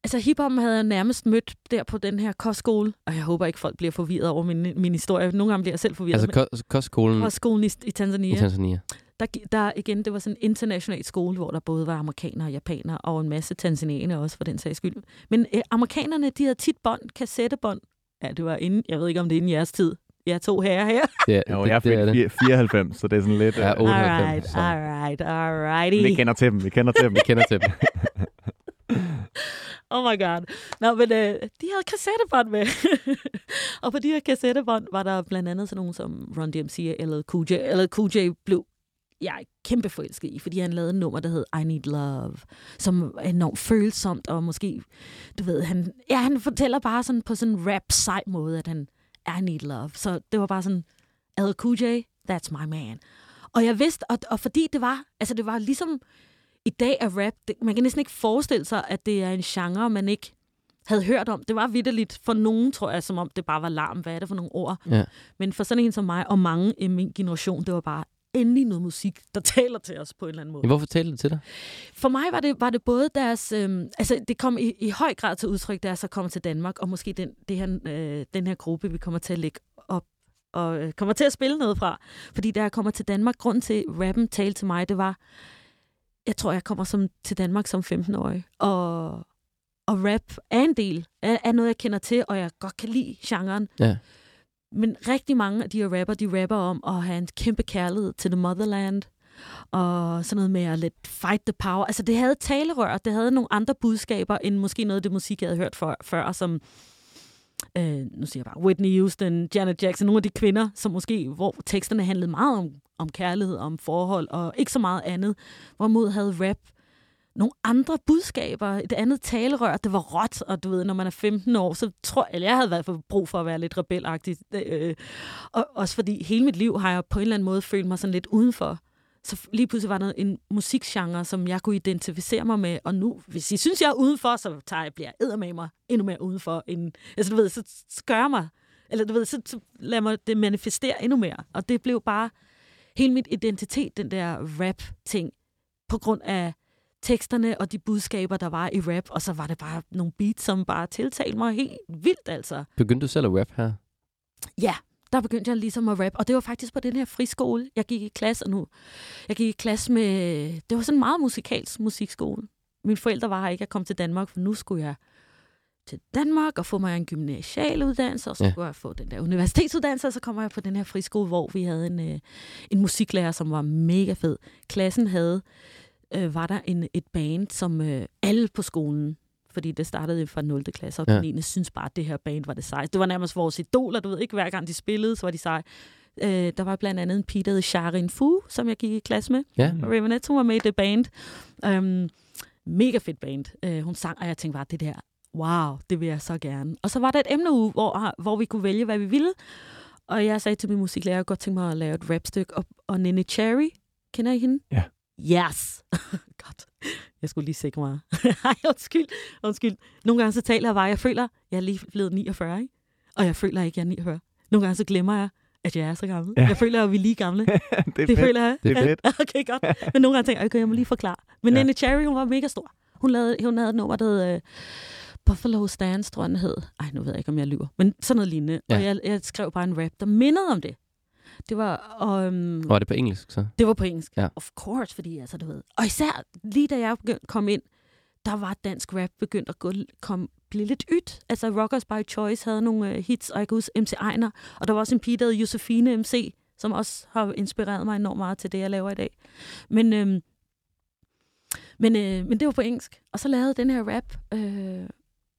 Altså, hiphoppen havde jeg nærmest mødt der på den her kostskole, og jeg håber ikke, folk bliver forvirret over min, min historie. Nogle gange bliver jeg selv forvirret. Altså kostskolen? Kostskolen i, i Tanzania. I Tanzania der, der igen, det var sådan en international skole, hvor der både var amerikanere og japanere, og en masse tanzanianere også, for den sags skyld. Men øh, amerikanerne, de havde tit bånd, kassettebånd. Ja, det var inden, jeg ved ikke, om det er inden jeres tid. Jeg to herrer her. Ja, jo, det, jeg er født 94, så det er sådan lidt... Ja, 98. Alright, så. alright, alrighty. Vi kender til dem, vi kender til dem. vi kender til dem. oh my god. Nå, men øh, de havde kassettebånd med. og på de her kassettebånd var der blandt andet sådan nogen som Run DMC eller Cool J. Eller Cool J blev jeg er kæmpe forelsket i, fordi han lavede et nummer, der hed I Need Love, som er enormt følsomt, og måske, du ved, han, ja, han fortæller bare sådan på sådan en rap sej måde, at han, I Need Love. Så det var bare sådan, LQJ, that's my man. Og jeg vidste, og, og fordi det var, altså det var ligesom, i dag er rap, det, man kan næsten ikke forestille sig, at det er en genre, man ikke havde hørt om. Det var vidderligt for nogen, tror jeg, som om det bare var larm. Hvad er det for nogle ord? Ja. Men for sådan en som mig, og mange i min generation, det var bare endelig noget musik, der taler til os på en eller anden måde. Ja, hvorfor talte det til dig? For mig var det, var det både deres... Øh, altså, det kom i, i høj grad til udtryk, da jeg så kom til Danmark, og måske den, det her, øh, den her gruppe, vi kommer til at lægge op og øh, kommer til at spille noget fra. Fordi da jeg kommer til Danmark, grund til rappen talte til mig, det var, jeg tror, jeg kommer som, til Danmark som 15-årig, og, og rap er en del af, er noget, jeg kender til, og jeg godt kan lide genren. Ja. Men rigtig mange af de her rapper, de rapper om at have en kæmpe kærlighed til the motherland, og sådan noget med at let fight the power. Altså det havde talerør, det havde nogle andre budskaber, end måske noget af det musik, jeg havde hørt for, før, som øh, nu siger jeg bare Whitney Houston, Janet Jackson, nogle af de kvinder, som måske, hvor teksterne handlede meget om, om kærlighed, om forhold, og ikke så meget andet, hvorimod havde rap nogle andre budskaber, et andet talerør, det var råt, og du ved, når man er 15 år, så tror jeg, eller jeg havde været for brug for at være lidt rebelagtig, øh, og også fordi hele mit liv har jeg på en eller anden måde følt mig sådan lidt udenfor. Så lige pludselig var der en musikgenre, som jeg kunne identificere mig med, og nu, hvis I synes, jeg er udenfor, så tager jeg, bliver jeg med mig endnu mere udenfor. End, altså du ved, så, gør mig, eller du ved, så, så lad mig det manifestere endnu mere. Og det blev bare hele mit identitet, den der rap-ting, på grund af teksterne og de budskaber, der var i rap, og så var det bare nogle beats, som bare tiltalte mig helt vildt, altså. Begyndte du selv at rap her? Ja, der begyndte jeg ligesom at rap, og det var faktisk på den her friskole, jeg gik i klasse, og nu, jeg gik i klasse med, det var sådan en meget musikalsk musikskole. Mine forældre var her ikke, jeg kom til Danmark, for nu skulle jeg til Danmark og få mig en gymnasial uddannelse, og så ja. jeg få den der universitetsuddannelse, og så kommer jeg på den her friskole, hvor vi havde en, øh, en musiklærer, som var mega fed. Klassen havde øh, var der en, et band, som øh, alle på skolen, fordi det startede fra 0. klasse, og ja. den ene synes bare, at det her band var det sejeste. Det var nærmest vores idoler, du ved ikke, hver gang de spillede, så var de seje. Øh, der var blandt andet en pige, der hed Sharin Fu, som jeg gik i klasse med. Ja. Og Ravenette, hun var med i det band. Um, mega fedt band. Uh, hun sang, og jeg tænkte bare, det der, wow, det vil jeg så gerne. Og så var der et emneuge, hvor, hvor vi kunne vælge, hvad vi ville. Og jeg sagde til min musiklærer, jeg godt tænke mig at lave et rapstykke. Og, og Nene Cherry, kender I hende? Ja. Yes! Godt. Jeg skulle lige sikre mig. Ej, undskyld. Undskyld. Nogle gange så taler jeg bare, jeg føler, jeg er lige blevet 49, ikke? Og jeg føler ikke, jeg er 49. Nogle gange så glemmer jeg, at jeg er så gammel. Ja. Jeg føler, at vi er lige gamle. det er det fedt. føler jeg. Det er fedt. okay, godt. Men nogle gange tænker jeg, okay, jeg må lige forklare. Men ja. Nene Cherry, hun var mega stor. Hun, lavede, hun havde et nummer, der hed uh, Buffalo Stance, tror jeg, den hed. Ej, nu ved jeg ikke, om jeg lyver. Men sådan noget lignende. Ja. Og jeg, jeg skrev bare en rap, der mindede om det. Det var... Um, var det på engelsk så? Det var på engelsk. Ja. Of course, fordi altså, du ved. Og især lige da jeg kom ind, der var dansk rap begyndt at gå, kom, blive lidt ydt. Altså Rockers by Choice havde nogle uh, hits, og jeg kan huske MC Ejner, og der var også en pige, der hed Josefine MC, som også har inspireret mig enormt meget til det, jeg laver i dag. Men, øhm, men, øh, men det var på engelsk. Og så lavede den her rap, øh,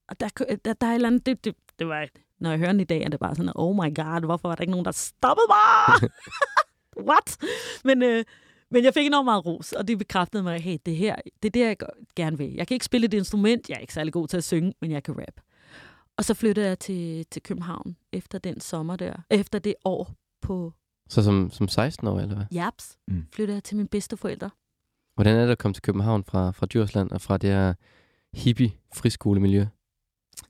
og der, der, der er et eller andet, det, det, det var når jeg hører den i dag, er det bare sådan, oh my god, hvorfor var der ikke nogen, der stoppede mig? What? Men, øh, men jeg fik enormt meget ros, og det bekræftede mig, hey, det her, det er det, jeg gerne vil. Jeg kan ikke spille et instrument, jeg er ikke særlig god til at synge, men jeg kan rap. Og så flyttede jeg til, til København efter den sommer der, efter det år på... Så som, som 16 år, eller hvad? Japs, mm. flyttede jeg til mine bedste forældre. Hvordan er det at komme til København fra, fra Djursland og fra det her hippie friskolemiljø?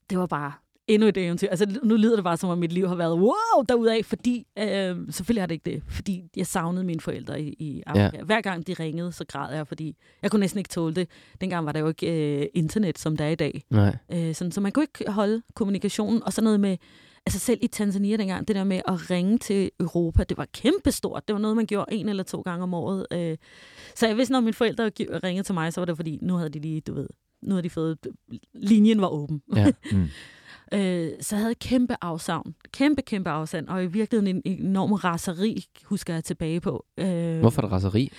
Det var bare endnu et eventyr. Altså, nu lyder det bare, som om mit liv har været wow derudaf, fordi, øh, selvfølgelig er det ikke det, fordi jeg savnede mine forældre i, i Afrika. Ja. Hver gang de ringede, så græd jeg, fordi jeg kunne næsten ikke tåle det. Dengang var der jo ikke øh, internet, som der er i dag. Nej. Øh, sådan, så man kunne ikke holde kommunikationen, og sådan noget med, altså selv i Tanzania dengang, det der med at ringe til Europa, det var kæmpestort. Det var noget, man gjorde en eller to gange om året. Øh, så jeg vidste, når mine forældre ringede til mig, så var det fordi, nu havde de lige, du ved, nu havde de fået, linjen var åben. Ja. Mm øh, så havde jeg kæmpe afsavn. Kæmpe, kæmpe afsavn. Og i virkeligheden en enorm raseri, husker jeg tilbage på. Øh, Hvorfor det raseri?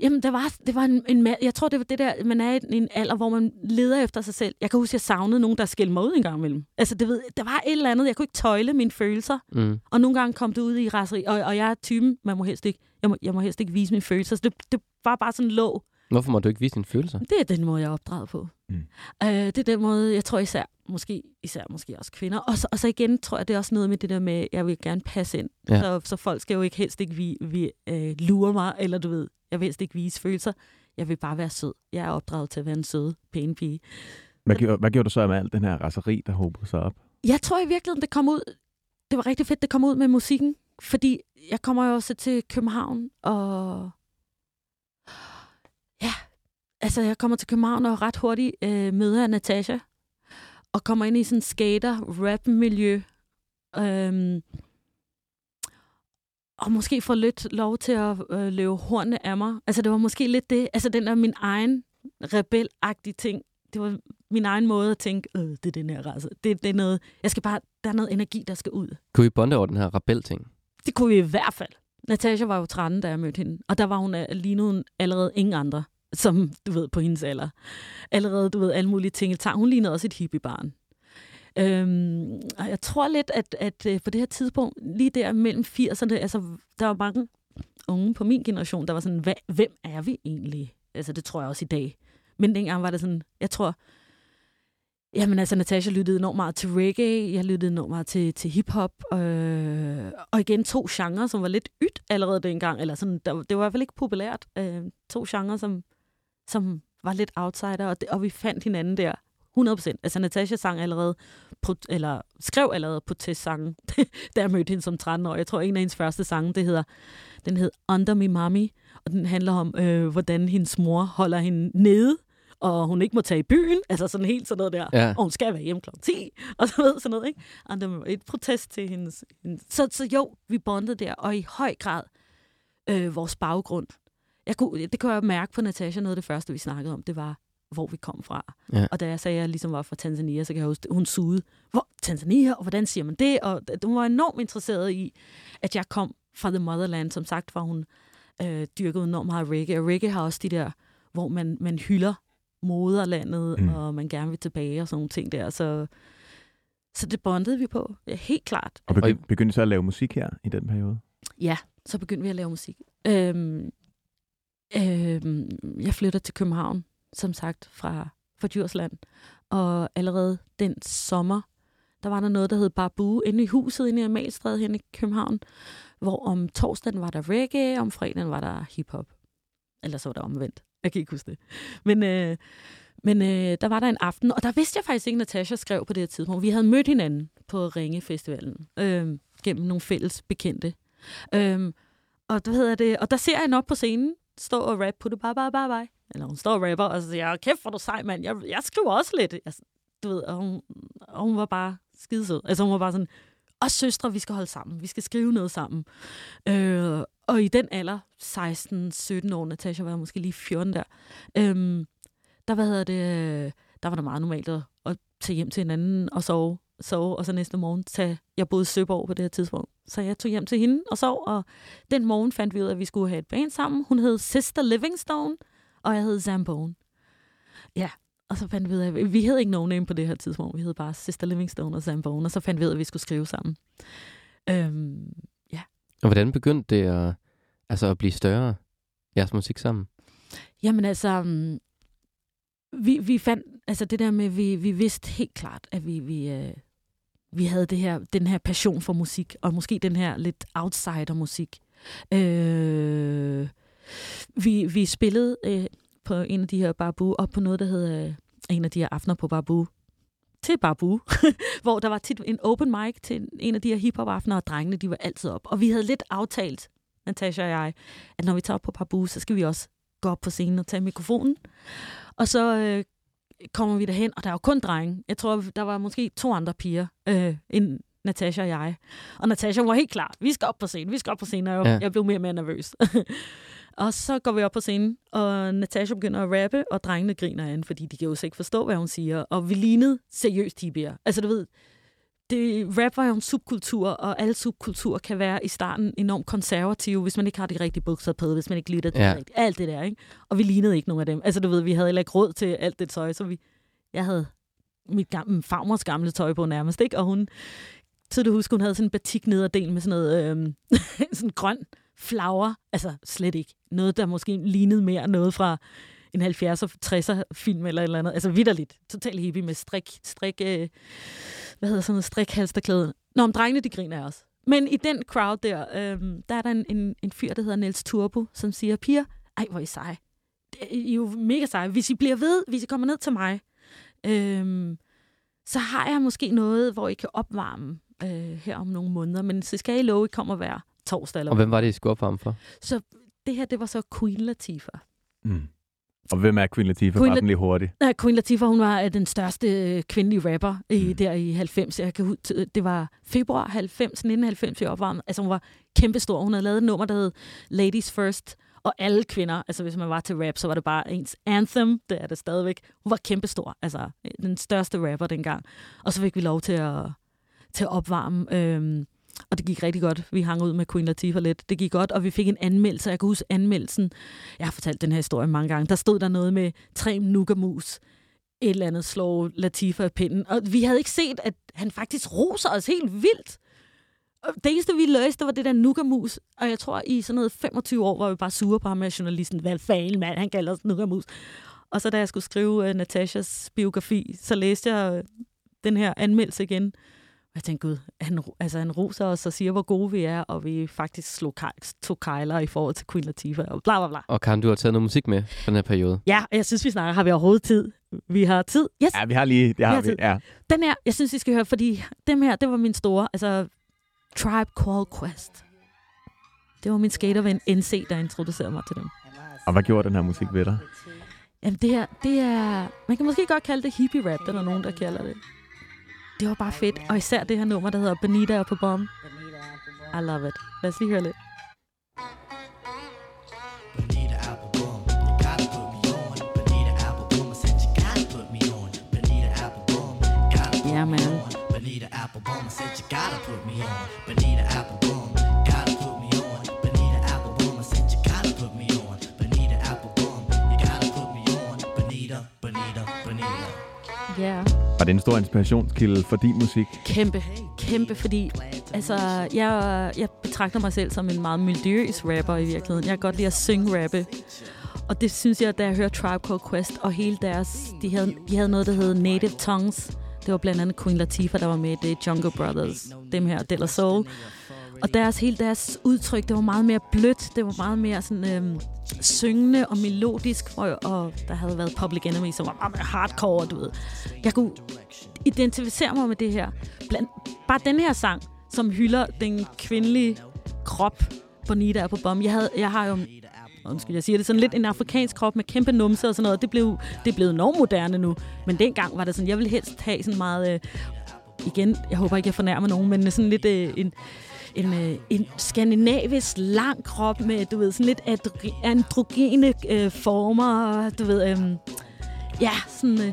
Jamen, der var, det var en, en, jeg tror, det var det der, man er i en alder, hvor man leder efter sig selv. Jeg kan huske, jeg savnede nogen, der skældte mig ud en gang imellem. Altså, det ved, der var et eller andet, jeg kunne ikke tøjle mine følelser. Mm. Og nogle gange kom det ud i raseri. Og, og jeg er typen, man må helst ikke, jeg må, jeg må helst ikke vise mine følelser. Så det, det var bare sådan lå. Hvorfor må du ikke vise dine følelser? Det er den måde, jeg er opdraget på. Mm. Øh, det er den måde, jeg tror især, måske især måske også kvinder. Og så, og så igen tror jeg, det er også noget med det der med, jeg vil gerne passe ind. Ja. Så, så folk skal jo ikke helst ikke vi, vi, øh, lure mig, eller du ved, jeg vil helst ikke vise følelser. Jeg vil bare være sød. Jeg er opdraget til at være en sød, pæn pige. Hvad, gjorde, hvad gjorde du så med alt den her raseri, der håbede sig op? Jeg tror i virkeligheden, det kom ud, det var rigtig fedt, det kom ud med musikken. fordi jeg kommer jo også til København, og ja, altså jeg kommer til København og ret hurtigt øh, møder Natasha, og kommer ind i sådan skater-rap-miljø, øhm, og måske får lidt lov til at øh, løbe hornene af mig. Altså det var måske lidt det, altså den der min egen rebelagtige ting, det var min egen måde at tænke, øh, det er den her race. Det, det er noget, jeg skal bare, der er noget energi, der skal ud. Kunne I bonde over den her rebel-ting? Det kunne vi i hvert fald. Natasha var jo 13, da jeg mødte hende. Og der var hun øh, lignede hun allerede ingen andre, som du ved, på hendes alder. Allerede, du ved, alle mulige ting. Hun lignede også et hippiebarn. Øhm, og jeg tror lidt, at, at, øh, på det her tidspunkt, lige der mellem 80'erne, altså, der var mange unge på min generation, der var sådan, hvem er vi egentlig? Altså, det tror jeg også i dag. Men dengang var det sådan, jeg tror, Jamen altså, Natasha lyttede enormt meget til reggae, jeg lyttede enormt meget til, til hiphop, øh, og igen to genrer, som var lidt ydt allerede dengang, eller sådan, der, det var i hvert fald ikke populært. Øh, to genrer, som, som var lidt outsider, og, det, og vi fandt hinanden der 100%. Altså Natasha sang allerede, eller skrev allerede på testsangen, da jeg mødte hende som 13 år. Jeg tror, en af hendes første sange, det hedder, den hed Under Me Mommy, og den handler om, øh, hvordan hendes mor holder hende nede, og hun ikke må tage i byen, altså sådan helt sådan noget der, ja. og hun skal være hjemme kl. 10, og så ved sådan noget, ikke? Og det var et protest til hendes, hendes. Så, så jo, vi bondede der, og i høj grad øh, vores baggrund. Jeg kunne, det kunne jeg mærke på Natasha, noget af det første, vi snakkede om, det var, hvor vi kom fra. Ja. Og da jeg sagde, at jeg ligesom var fra Tanzania, så kan jeg huske, hun sugede, hvor Tanzania, og hvordan siger man det? Og hun var enormt interesseret i, at jeg kom fra The Motherland. Som sagt var hun øh, dyrket enormt meget reggae, og reggae har også de der, hvor man, man hylder moderlandet, mm. og man gerne vil tilbage og sådan nogle ting der. Så, så det bondede vi på, ja, helt klart. Og begy- begyndte så at lave musik her i den periode? Ja, så begyndte vi at lave musik. Øhm, Øh, jeg flytter til København, som sagt, fra, fra Djursland. Og allerede den sommer, der var der noget, der hed Barbu inde i huset inde i Amalstræde hen i København, hvor om torsdagen var der reggae, og om fredagen var der hiphop. Eller så var der omvendt. Jeg kan ikke huske det. Men, øh, men øh, der var der en aften, og der vidste jeg faktisk ikke, Natasha skrev på det her tidspunkt. Vi havde mødt hinanden på Ringefestivalen øh, gennem nogle fælles bekendte. Øh, og, hvad hedder det, og der ser jeg hende op på scenen, stå og rap på det, bye, bye, bye, bye. Eller hun står og rapper, og så siger jeg, kæft, hvor du sej, mand. Jeg, jeg skriver også lidt. Jeg, du ved, og hun, og hun var bare skidesød. Altså hun var bare sådan, os søstre, vi skal holde sammen. Vi skal skrive noget sammen. Øh, og i den alder, 16-17 år, Natasha var måske lige 14 der, øh, der, hvad hedder det, øh, der var det meget normalt at, at tage hjem til hinanden og sove, sove, og så næste morgen tage, jeg boede i Søborg på det her tidspunkt, så jeg tog hjem til hende og sov, og den morgen fandt vi ud af, at vi skulle have et band sammen. Hun hed Sister Livingstone, og jeg hed Zambone. Ja, og så fandt vi ud af, at vi hed ikke no name på det her tidspunkt. Vi hed bare Sister Livingstone og Zambone, og så fandt vi ud af, at vi skulle skrive sammen. Øhm, ja. Og hvordan begyndte det at, altså at blive større, jeres musik sammen? Jamen altså, um, vi, vi fandt, altså det der med, vi, vi vidste helt klart, at vi, vi, øh, vi havde det her, den her passion for musik, og måske den her lidt outsider-musik. Øh, vi, vi spillede øh, på en af de her Babu, og på noget, der hedder øh, en af de her aftener på Babu, til Babu, hvor der var tit en open mic til en af de her hiphop-aftener, og drengene, de var altid op. Og vi havde lidt aftalt, Natasha og jeg, at når vi tager op på Babu, så skal vi også gå op på scenen og tage mikrofonen. Og så øh, kommer vi derhen, og der er jo kun drenge. Jeg tror, der var måske to andre piger, øh, end Natasha og jeg. Og Natasha var helt klar. Vi skal op på scenen, vi skal op på scenen, og jeg, ja. jeg blev mere og mere nervøs. Og så går vi op på scenen, og Natasha begynder at rappe, og drengene griner af hende, fordi de kan jo ikke forstå, hvad hun siger. Og vi lignede seriøst hippie. Altså du ved, det, rap var jo en subkultur, og alle subkulturer kan være i starten enormt konservative, hvis man ikke har de rigtige bukser på, hvis man ikke lytter til ja. det Alt det der, ikke? Og vi lignede ikke nogen af dem. Altså du ved, vi havde heller ikke råd til alt det tøj, så vi... Jeg havde mit gamle, farmors gamle tøj på nærmest, ikke? Og hun... Så du husker, hun havde sådan en batik nederdel med sådan noget øhm, sådan grøn flager, altså slet ikke. Noget, der måske lignede mere noget fra en 70'er, 60'er film eller et eller andet. Altså vidderligt. Total hippie med strik, strik, øh, hvad hedder sådan noget, strikhalsterklæde. Nå, om drengene, de griner også. Men i den crowd der, øh, der er der en, en, en fyr, der hedder Niels Turbo, som siger, piger, ej, hvor er I seje. I er jo mega seje. Hvis I bliver ved, hvis I kommer ned til mig, øh, så har jeg måske noget, hvor I kan opvarme øh, her om nogle måneder. Men så skal I love, I kommer hver torsdag. Eller Og hvem var det, I skulle opvarme for? Så det her, det var så Queen Latifah. Mm. Og hvem er Queen Latifah? Queen Bare La- lige hurtigt. Nej, Queen Latifah, hun var øh, den største øh, kvindelige rapper i, Mm. der i 90. Jeg kan, hud- det var februar 90, 1990, jeg opvarmede. Altså, hun var kæmpestor. Hun havde lavet et nummer, der hed Ladies First. Og alle kvinder, altså hvis man var til rap, så var det bare ens anthem. Det er det stadigvæk. Hun var kæmpestor. Altså, øh, den største rapper dengang. Og så fik vi lov til at, til at opvarme. Øhm, og det gik rigtig godt. Vi hang ud med Queen Latifah lidt. Det gik godt, og vi fik en anmeldelse. Jeg kan huske anmeldelsen. Jeg har fortalt den her historie mange gange. Der stod der noget med tre nukamus et eller andet slår Latifa af pinden. Og vi havde ikke set, at han faktisk roser os helt vildt. Og det eneste, vi løste, var det der nukamus. Og jeg tror, i sådan noget 25 år var vi bare sure på ham med journalisten. Hvad fanden, mand? Han kalder os nukamus. Og så da jeg skulle skrive uh, Natashas biografi, så læste jeg uh, den her anmeldelse igen. Jeg tænkte, gud, han, altså, han roser os og siger, hvor gode vi er, og vi faktisk slog tog kejler i forhold til Queen Latifah, og bla bla bla. Og Karen, du har taget noget musik med for den her periode. Ja, jeg synes, vi snakker. Har vi overhovedet tid? Vi har tid. Yes. Ja, vi har lige... Det har har vi, tid. ja. Den her, jeg synes, I skal høre, fordi dem her, det var min store, altså Tribe Called Quest. Det var min skaterven NC, der introducerede mig til dem. Og hvad gjorde den her musik ved dig? Jamen det her, det er, man kan måske godt kalde det hippie rap, der er nogen, der kalder det. Det var bare fedt, og især det her nummer, der hedder Benita på bomb. I love it. Lad os lige høre lidt. Bonita Applebum, you gotta put me Var det en stor inspirationskilde for din musik? Kæmpe, kæmpe, fordi altså, jeg, jeg betragter mig selv som en meget melodiøs rapper i virkeligheden. Jeg kan godt lide at synge rappe. Og det synes jeg, da jeg hørte Tribe Called Quest og hele deres... De havde, de havde noget, der hed Native Tongues. Det var blandt andet Queen Latifah, der var med. Det Jungle Brothers. Dem her, Della Soul. Og deres, hele deres udtryk, det var meget mere blødt. Det var meget mere sådan, øhm, syngende og melodisk. Og, og der havde været Public Enemy, som var meget mere hardcore, du ved. Jeg kunne identificere mig med det her. Bland, bare den her sang, som hylder den kvindelige krop, Bonita er på bom. Jeg, havde, jeg har jo undskyld, jeg siger det, sådan lidt en afrikansk krop med kæmpe numser og sådan noget. Det blev, det er blevet enormt moderne nu. Men dengang var det sådan, jeg ville helst have sådan meget, øh, igen, jeg håber ikke, jeg fornærmer nogen, men sådan lidt øh, en, en, øh, en skandinavisk lang krop med, du ved, sådan lidt androgene øh, former, du ved, øh, ja, sådan... Øh,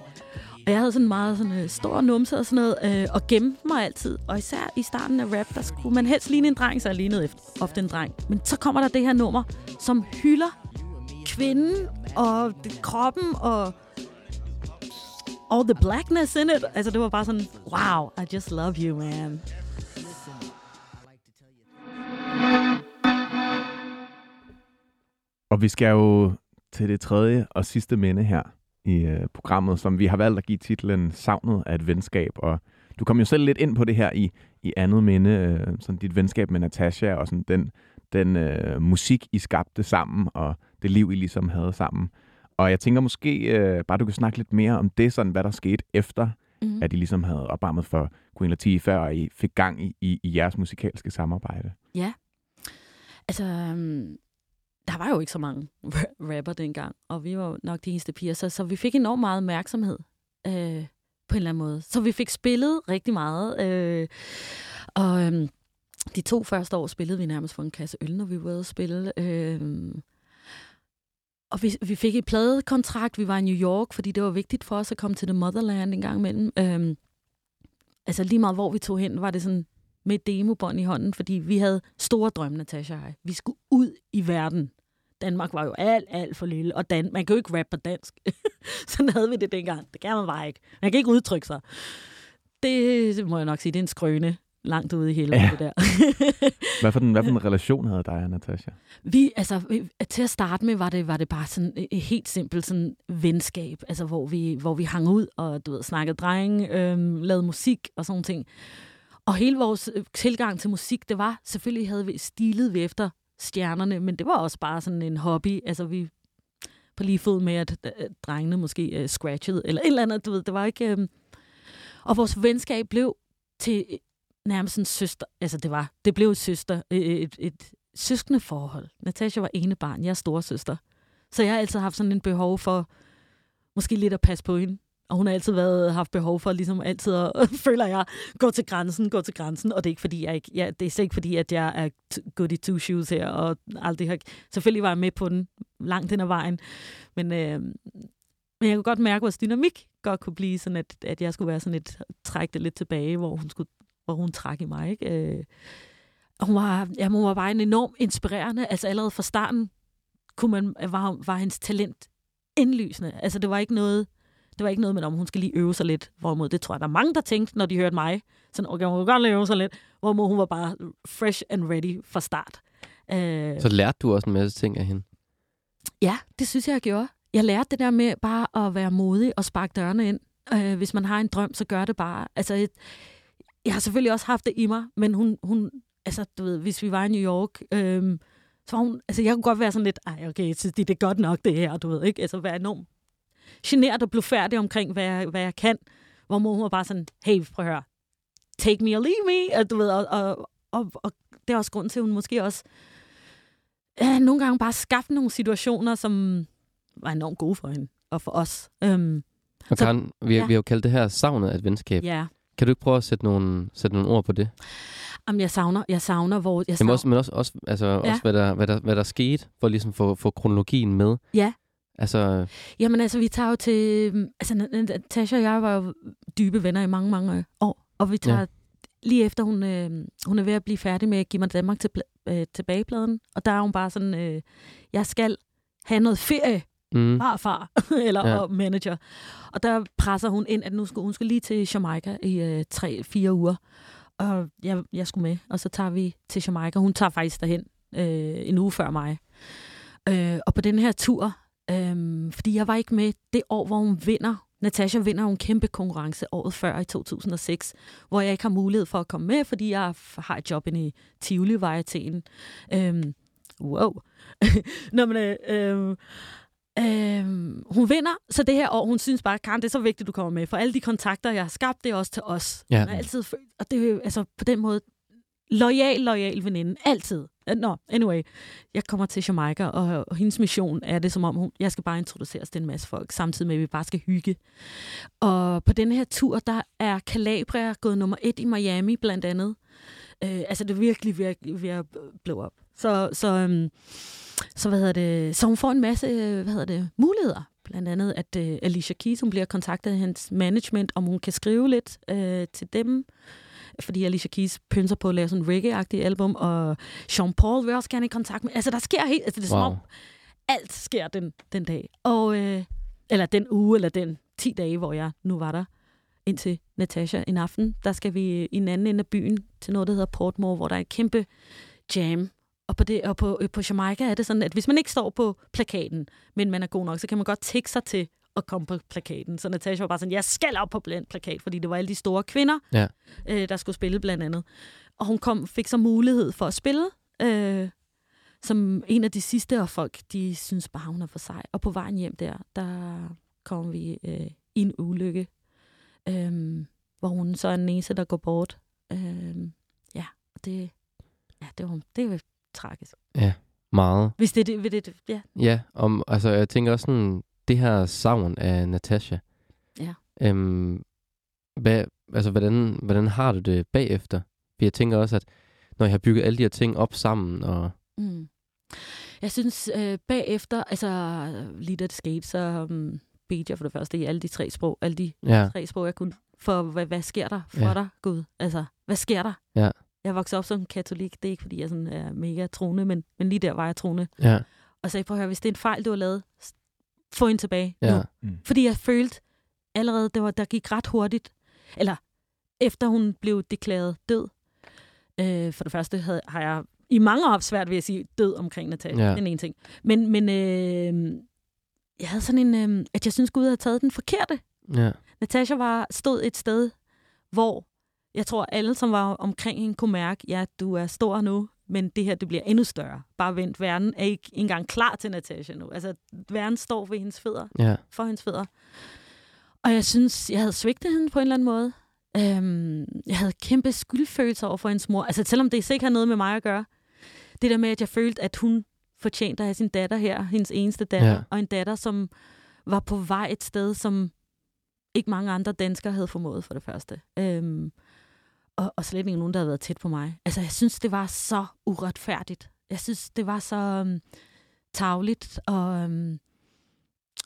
og jeg havde sådan meget sådan, øh, stor numse og sådan noget, øh, og gemte mig altid. Og især i starten af rap, der skulle man helst ligne en dreng, så jeg lignede efter, ofte en dreng. Men så kommer der det her nummer, som hylder kvinden og det, kroppen og all the blackness in it. Altså, det var bare sådan, wow, I just love you, man. Og vi skal jo til det tredje og sidste minde her i øh, programmet, som vi har valgt at give titlen Savnet af et venskab. Og du kom jo selv lidt ind på det her i, i andet minde, øh, sådan dit venskab med Natasha og sådan den, den øh, musik, I skabte sammen, og det liv, I ligesom havde sammen. Og jeg tænker måske øh, bare, du kan snakke lidt mere om det, sådan hvad der skete efter, Mm. at I ligesom havde opvarmet for Queen Latifah, og I fik gang i, i, i jeres musikalske samarbejde. Ja. Altså, um, der var jo ikke så mange rapper dengang, og vi var nok de eneste piger, så, så vi fik enormt meget opmærksomhed øh, på en eller anden måde. Så vi fik spillet rigtig meget, øh, og øh, de to første år spillede vi nærmest for en kasse øl, når vi var ude at spille. Øh, og vi, vi fik et pladekontrakt, vi var i New York, fordi det var vigtigt for os at komme til The Motherland en gang imellem. Øh, altså lige meget hvor vi tog hen, var det sådan, med demobånd i hånden, fordi vi havde store drømme, Natasha og jeg. Vi skulle ud i verden. Danmark var jo alt, alt for lille, og Dan- man kan jo ikke rappe på dansk. Sådan havde vi det dengang. Det kan man bare ikke. Man kan ikke udtrykke sig. Det, må jeg nok sige, det er en skrøne langt ude i hele Ja. det der. Hvad for, den, hvad for en relation havde dig og Natasha? Vi, altså, til at starte med, var det, var det bare sådan et helt simpelt sådan venskab, altså, hvor, vi, hvor vi hang ud og du ved, snakkede drenge, øhm, lavede musik og sådan ting. Og hele vores øh, tilgang til musik, det var, selvfølgelig havde vi stilet vi efter stjernerne, men det var også bare sådan en hobby. Altså, vi på lige fod med, at øh, drengene måske øh, scratchede, eller et eller andet, du ved, det var ikke... Øh, og vores venskab blev til øh, nærmest en søster. Altså, det var, det blev et søster, et, et, et søskende forhold. Natasha var ene barn, jeg er storesøster. Så jeg har altid haft sådan en behov for, måske lidt at passe på hende. Og hun har altid været, haft behov for, ligesom altid at, føler jeg, gå til grænsen, gå til grænsen. Og det er ikke fordi, jeg ikke, ja, det er ikke fordi, at jeg er good i two shoes her, og aldrig har, selvfølgelig var jeg med på den langt hen ad vejen. Men, øh, men jeg kunne godt mærke, at vores dynamik godt kunne blive sådan, at, at jeg skulle være sådan lidt, trække det lidt tilbage, hvor hun, skulle, hvor hun træk i mig. Ikke? Øh, og hun var, jamen, hun var bare en enorm inspirerende. Altså allerede fra starten kunne man, var, var hendes talent indlysende. Altså det var ikke noget, det var ikke noget med, om hun skal lige øve sig lidt. Hvorimod det tror jeg, der er mange, der tænkte, når de hørte mig. Sådan, okay, hun kan godt øve sig lidt. Hvorimod hun var bare fresh and ready fra start. Øh, så lærte du også en masse ting af hende? Ja, det synes jeg, jeg gjorde. Jeg lærte det der med bare at være modig og sparke dørene ind. Øh, hvis man har en drøm, så gør det bare. Altså, jeg, jeg har selvfølgelig også haft det i mig, men hun, hun altså, du ved, hvis vi var i New York, øh, så var hun, altså jeg kunne godt være sådan lidt, ej okay, det, det er godt nok det her, du ved, ikke? Altså være enormt generet og blive færdig omkring, hvad jeg, hvad jeg kan. Hvor mor hun var bare sådan, hey, prøv at høre, take me or leave me, og, du ved, og, og, og, og det er også grund til, at hun måske også ja, nogle gange bare skabte nogle situationer, som var enormt gode for hende og for os. Um, og Karen, så, vi, ja. vi har jo kaldt det her savnet af et venskab. Ja. Kan du ikke prøve at sætte nogle, sætte nogle ord på det? Jamen, jeg savner, jeg savner, hvor... Jeg savner... Men også, men også, også, altså, ja. også hvad, der, hvad, der, hvad der skete, for ligesom at få, få kronologien med. Ja. Altså... Jamen altså, vi tager jo til... Altså, Tasha og jeg var jo dybe venner i mange, mange år. Og vi tager ja. lige efter, hun, øh, hun er ved at blive færdig med at give mig Danmark til, øh, tilbagepladen. Og der er hun bare sådan, øh, jeg skal have noget ferie, mm. farfar, eller ja. og manager. Og der presser hun ind, at nu skal, hun skal lige til Jamaica i øh, tre-fire uger og jeg, jeg skulle med. Og så tager vi til Jamaica. Hun tager faktisk derhen øh, en uge før mig. Øh, og på den her tur, øh, fordi jeg var ikke med det år, hvor hun vinder. Natasha vinder en kæmpe konkurrence året før i 2006, hvor jeg ikke har mulighed for at komme med, fordi jeg har et job inde i Tivoli-varietéen. Øh, wow. Nå, men, øh, øh, Øh, hun vinder, så det her år, hun synes bare, Karen, det er så vigtigt, du kommer med, for alle de kontakter, jeg har skabt, det er også til os. Ja. Hun er altid og det er jo altså på den måde, lojal, lojal veninde, altid. Øh, nå, no, anyway, jeg kommer til Jamaica, og, og hendes mission er det, som om hun, jeg skal bare introduceres til en masse folk, samtidig med, at vi bare skal hygge. Og på den her tur, der er Calabria gået nummer et i Miami, blandt andet. Øh, altså, det er virkelig ved at, ved at blow op. Så, så øhm, så, hvad hedder det, så hun får en masse hvad hedder det, muligheder. Blandt andet, at øh, Alicia Keys hun bliver kontaktet af hans management, om hun kan skrive lidt øh, til dem. Fordi Alicia Keys pynser på at lave sådan en reggae-agtig album, og Sean Paul vil også gerne i kontakt med. Altså, der sker helt... Altså, det er wow. som om, alt sker den, den dag. Og, uh, eller den uge, eller den 10 dage, hvor jeg nu var der indtil Natasha en aften. Der skal vi i en anden ende af byen til noget, der hedder Portmore, hvor der er en kæmpe jam og på, det, og på, øh, på Jamaica er det sådan, at hvis man ikke står på plakaten, men man er god nok, så kan man godt tække sig til at komme på plakaten. Så Natasha var bare sådan, jeg skal op på blandt plakat, fordi det var alle de store kvinder, ja. øh, der skulle spille blandt andet. Og hun kom, fik så mulighed for at spille, øh, som en af de sidste, og folk, de synes bare, hun er for sej. Og på vejen hjem der, der kom vi øh, i en ulykke, øh, hvor hun så er den eneste, der går bort. Øh, ja, og det, ja, det var, det var tragisk. Ja, meget. Hvis det er det, det, ja. Ja, om, altså jeg tænker også sådan, det her savn af Natasha. Ja. Øhm, hvad, altså, hvordan, hvordan har du det bagefter? For jeg tænker også, at når jeg har bygget alle de her ting op sammen, og... Mm. Jeg synes, øh, bagefter, altså lige da det skete, så um, bedte jeg for det første i alle de tre sprog, alle de ja. tre sprog, jeg kunne. For hvad, hvad sker der for ja. dig, Gud? Altså, hvad sker der? Ja. Jeg voksede op som katolik. Det er ikke, fordi jeg sådan er mega troende, men, men lige der var jeg troende. Ja. Og sagde, prøv at høre, hvis det er en fejl, du har lavet, få en tilbage ja. nu. Mm. Fordi jeg følte allerede, det var, der gik ret hurtigt, eller efter hun blev deklareret død, øh, for det første havde, har jeg i mange år svært ved at sige død omkring Natalia. Ja. Den ene ting. Men, men øh, jeg havde sådan en, øh, at jeg synes Gud havde taget den forkerte. Ja. Natasha var, stod et sted, hvor jeg tror, alle, som var omkring hende, kunne mærke, ja, du er stor nu, men det her, det bliver endnu større. Bare vent, verden er ikke engang klar til Natasha nu. Altså, verden står ved hendes fødder, ja. for hendes fødder. Og jeg synes, jeg havde svigtet hende på en eller anden måde. Øhm, jeg havde kæmpe skyldfølelse over for hendes mor. Altså selvom det sikkert har noget med mig at gøre. Det der med, at jeg følte, at hun fortjente at have sin datter her, hendes eneste datter, ja. og en datter, som var på vej et sted, som ikke mange andre danskere havde formået for det første. Øhm, og, og slet ikke nogen, der havde været tæt på mig. Altså, jeg synes, det var så uretfærdigt. Jeg synes, det var så um, tavligt. Og, um,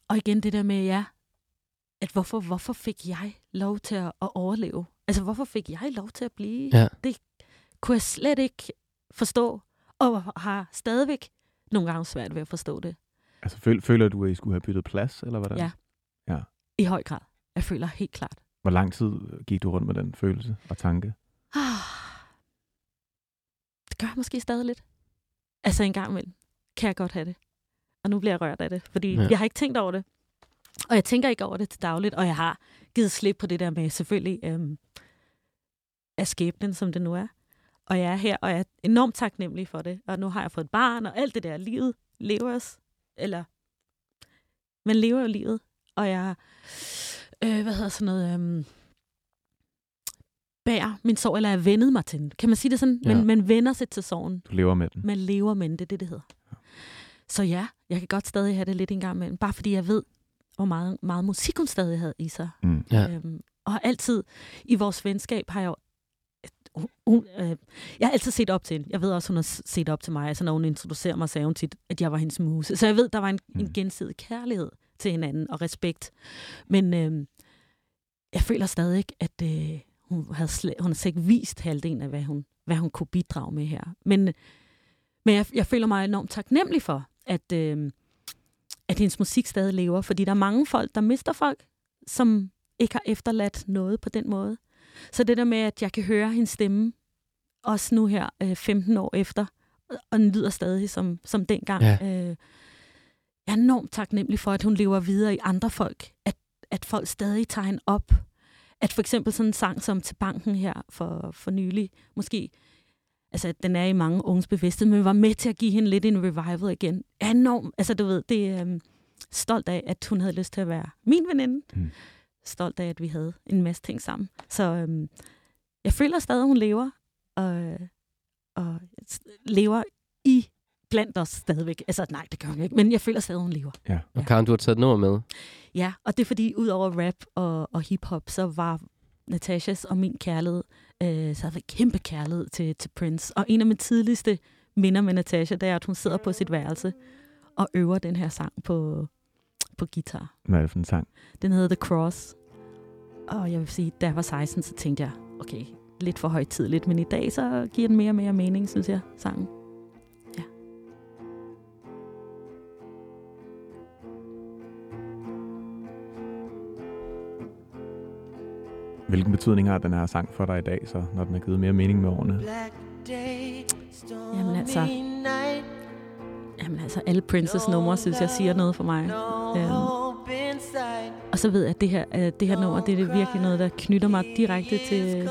og igen det der med, ja, at hvorfor, hvorfor fik jeg lov til at, at overleve? Altså, hvorfor fik jeg lov til at blive? Ja. Det kunne jeg slet ikke forstå, og har stadigvæk nogle gange svært ved at forstå det. Altså, føl, føler du, at I skulle have byttet plads, eller hvordan? Ja. Ja. I høj grad. Jeg føler helt klart. Hvor lang tid gik du rundt med den følelse og tanke? Ah, det gør jeg måske stadig lidt. Altså en gang imellem kan jeg godt have det. Og nu bliver jeg rørt af det, fordi Ja. ja. jeg har ikke tænkt over det. Og jeg tænker ikke over det til dagligt, og jeg har givet slip på det der med selvfølgelig øhm, af skæbnen, som det nu er. Og jeg er her, og jeg er enormt taknemmelig for det. Og nu har jeg fået et barn, og alt det der livet lever os. Eller, man lever jo livet. Og jeg, øh, hvad hedder sådan noget, øhm, bærer min sorg, eller jeg vendet mig til den. Kan man sige det sådan? Ja. Man, man vender sig til sorgen. Du lever med den. Man lever med den, det er det, det hedder. Så ja, jeg kan godt stadig have det lidt en gang imellem, bare fordi jeg ved, hvor meget, meget musik hun stadig havde i sig. Mm. Ja. Øhm, og altid, i vores venskab, har jeg jo hun, øh, jeg har altid set op til hende. Jeg ved også, hun har set op til mig. Altså, når hun introducerer mig, sagde hun tit, at jeg var hendes muse. Så jeg ved, der var en, mm. en gensidig kærlighed til hinanden og respekt. Men øh, jeg føler stadig, at øh, hun, havde slet, hun slet ikke vist halvdelen af, hvad hun, hvad hun kunne bidrage med her. Men, men jeg, jeg føler mig enormt taknemmelig for, at, øh, at hendes musik stadig lever. Fordi der er mange folk, der mister folk, som ikke har efterladt noget på den måde. Så det der med, at jeg kan høre hendes stemme, også nu her, øh, 15 år efter, og den lyder stadig som, som dengang. Ja. Øh, jeg er enormt taknemmelig for, at hun lever videre i andre folk. At, at folk stadig tager hende op. At for eksempel sådan en sang som Til Banken her for, for nylig, måske, altså at den er i mange unges bevidsthed, men var med til at give hende lidt en revival igen. Er enormt, altså du ved, det er øhm, stolt af, at hun havde lyst til at være min veninde. Mm. Stolt af, at vi havde en masse ting sammen. Så øhm, jeg føler stadig, at hun lever, og, og lever i blandt os stadigvæk. Altså nej, det gør hun ikke, men jeg føler stadig, hun lever. Ja. Og Karen, du har taget et nummer med. Ja, og det er fordi, ud over rap og, og hiphop, så var Natashas og min kærlighed, øh, så havde jeg kæmpe kærlighed til, til Prince. Og en af mine tidligste minder med Natasha, det er, at hun sidder på sit værelse og øver den her sang på, på guitar. Hvad er det for en sang? Den hedder The Cross. Og jeg vil sige, da jeg var 16, så tænkte jeg, okay, lidt for højtidligt, men i dag så giver den mere og mere mening, synes jeg, sangen. Hvilken betydning har den her sang for dig i dag, så når den har givet mere mening med årene? Jamen altså, jamen altså alle Princess numre, synes jeg, siger noget for mig. Øhm, og så ved jeg, at det her, øh, det her nummer, det er det virkelig noget, der knytter mig direkte til,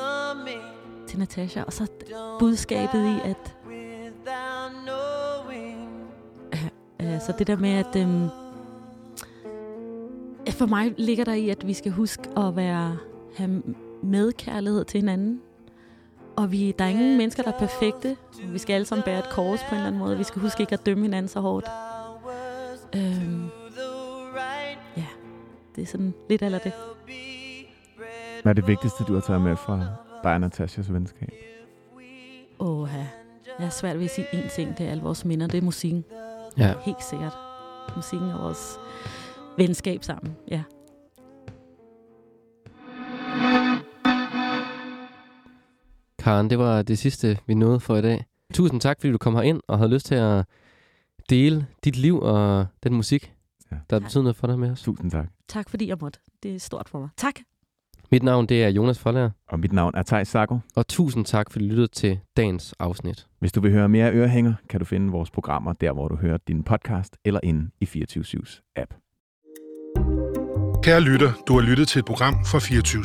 til Natasha. Og så budskabet i, at... Øh, øh så det der med, at... Øhm, for mig ligger der i, at vi skal huske at være have medkærlighed til hinanden. Og vi, der er ingen mennesker, der er perfekte. Vi skal alle sammen bære et kors på en eller anden måde. Vi skal huske ikke at dømme hinanden så hårdt. Øhm, ja, det er sådan lidt eller det. Hvad er det vigtigste, du har taget med fra dig og Natashas venskab? Åh, jeg er svært ved at sige én ting. Det er alle vores minder. Det er musikken. Ja. Helt sikkert. Musikken og vores venskab sammen. Ja. Karen, det var det sidste, vi nåede for i dag. Tusind tak, fordi du kom herind og havde lyst til at dele dit liv og den musik, Ja. der betyder noget for dig med os. Tusind tak. Tak fordi jeg måtte. Det er stort for mig. Tak. Mit navn det er Jonas Forlager, Og mit navn er Thijs Sago. og tusind tak, fordi du lyttede til dagens afsnit. Hvis du vil høre mere ørehænger, kan du finde vores programmer der, hvor du hører din podcast, eller inde i 24-7's app. Kære lytter, du har lyttet til et program fra 24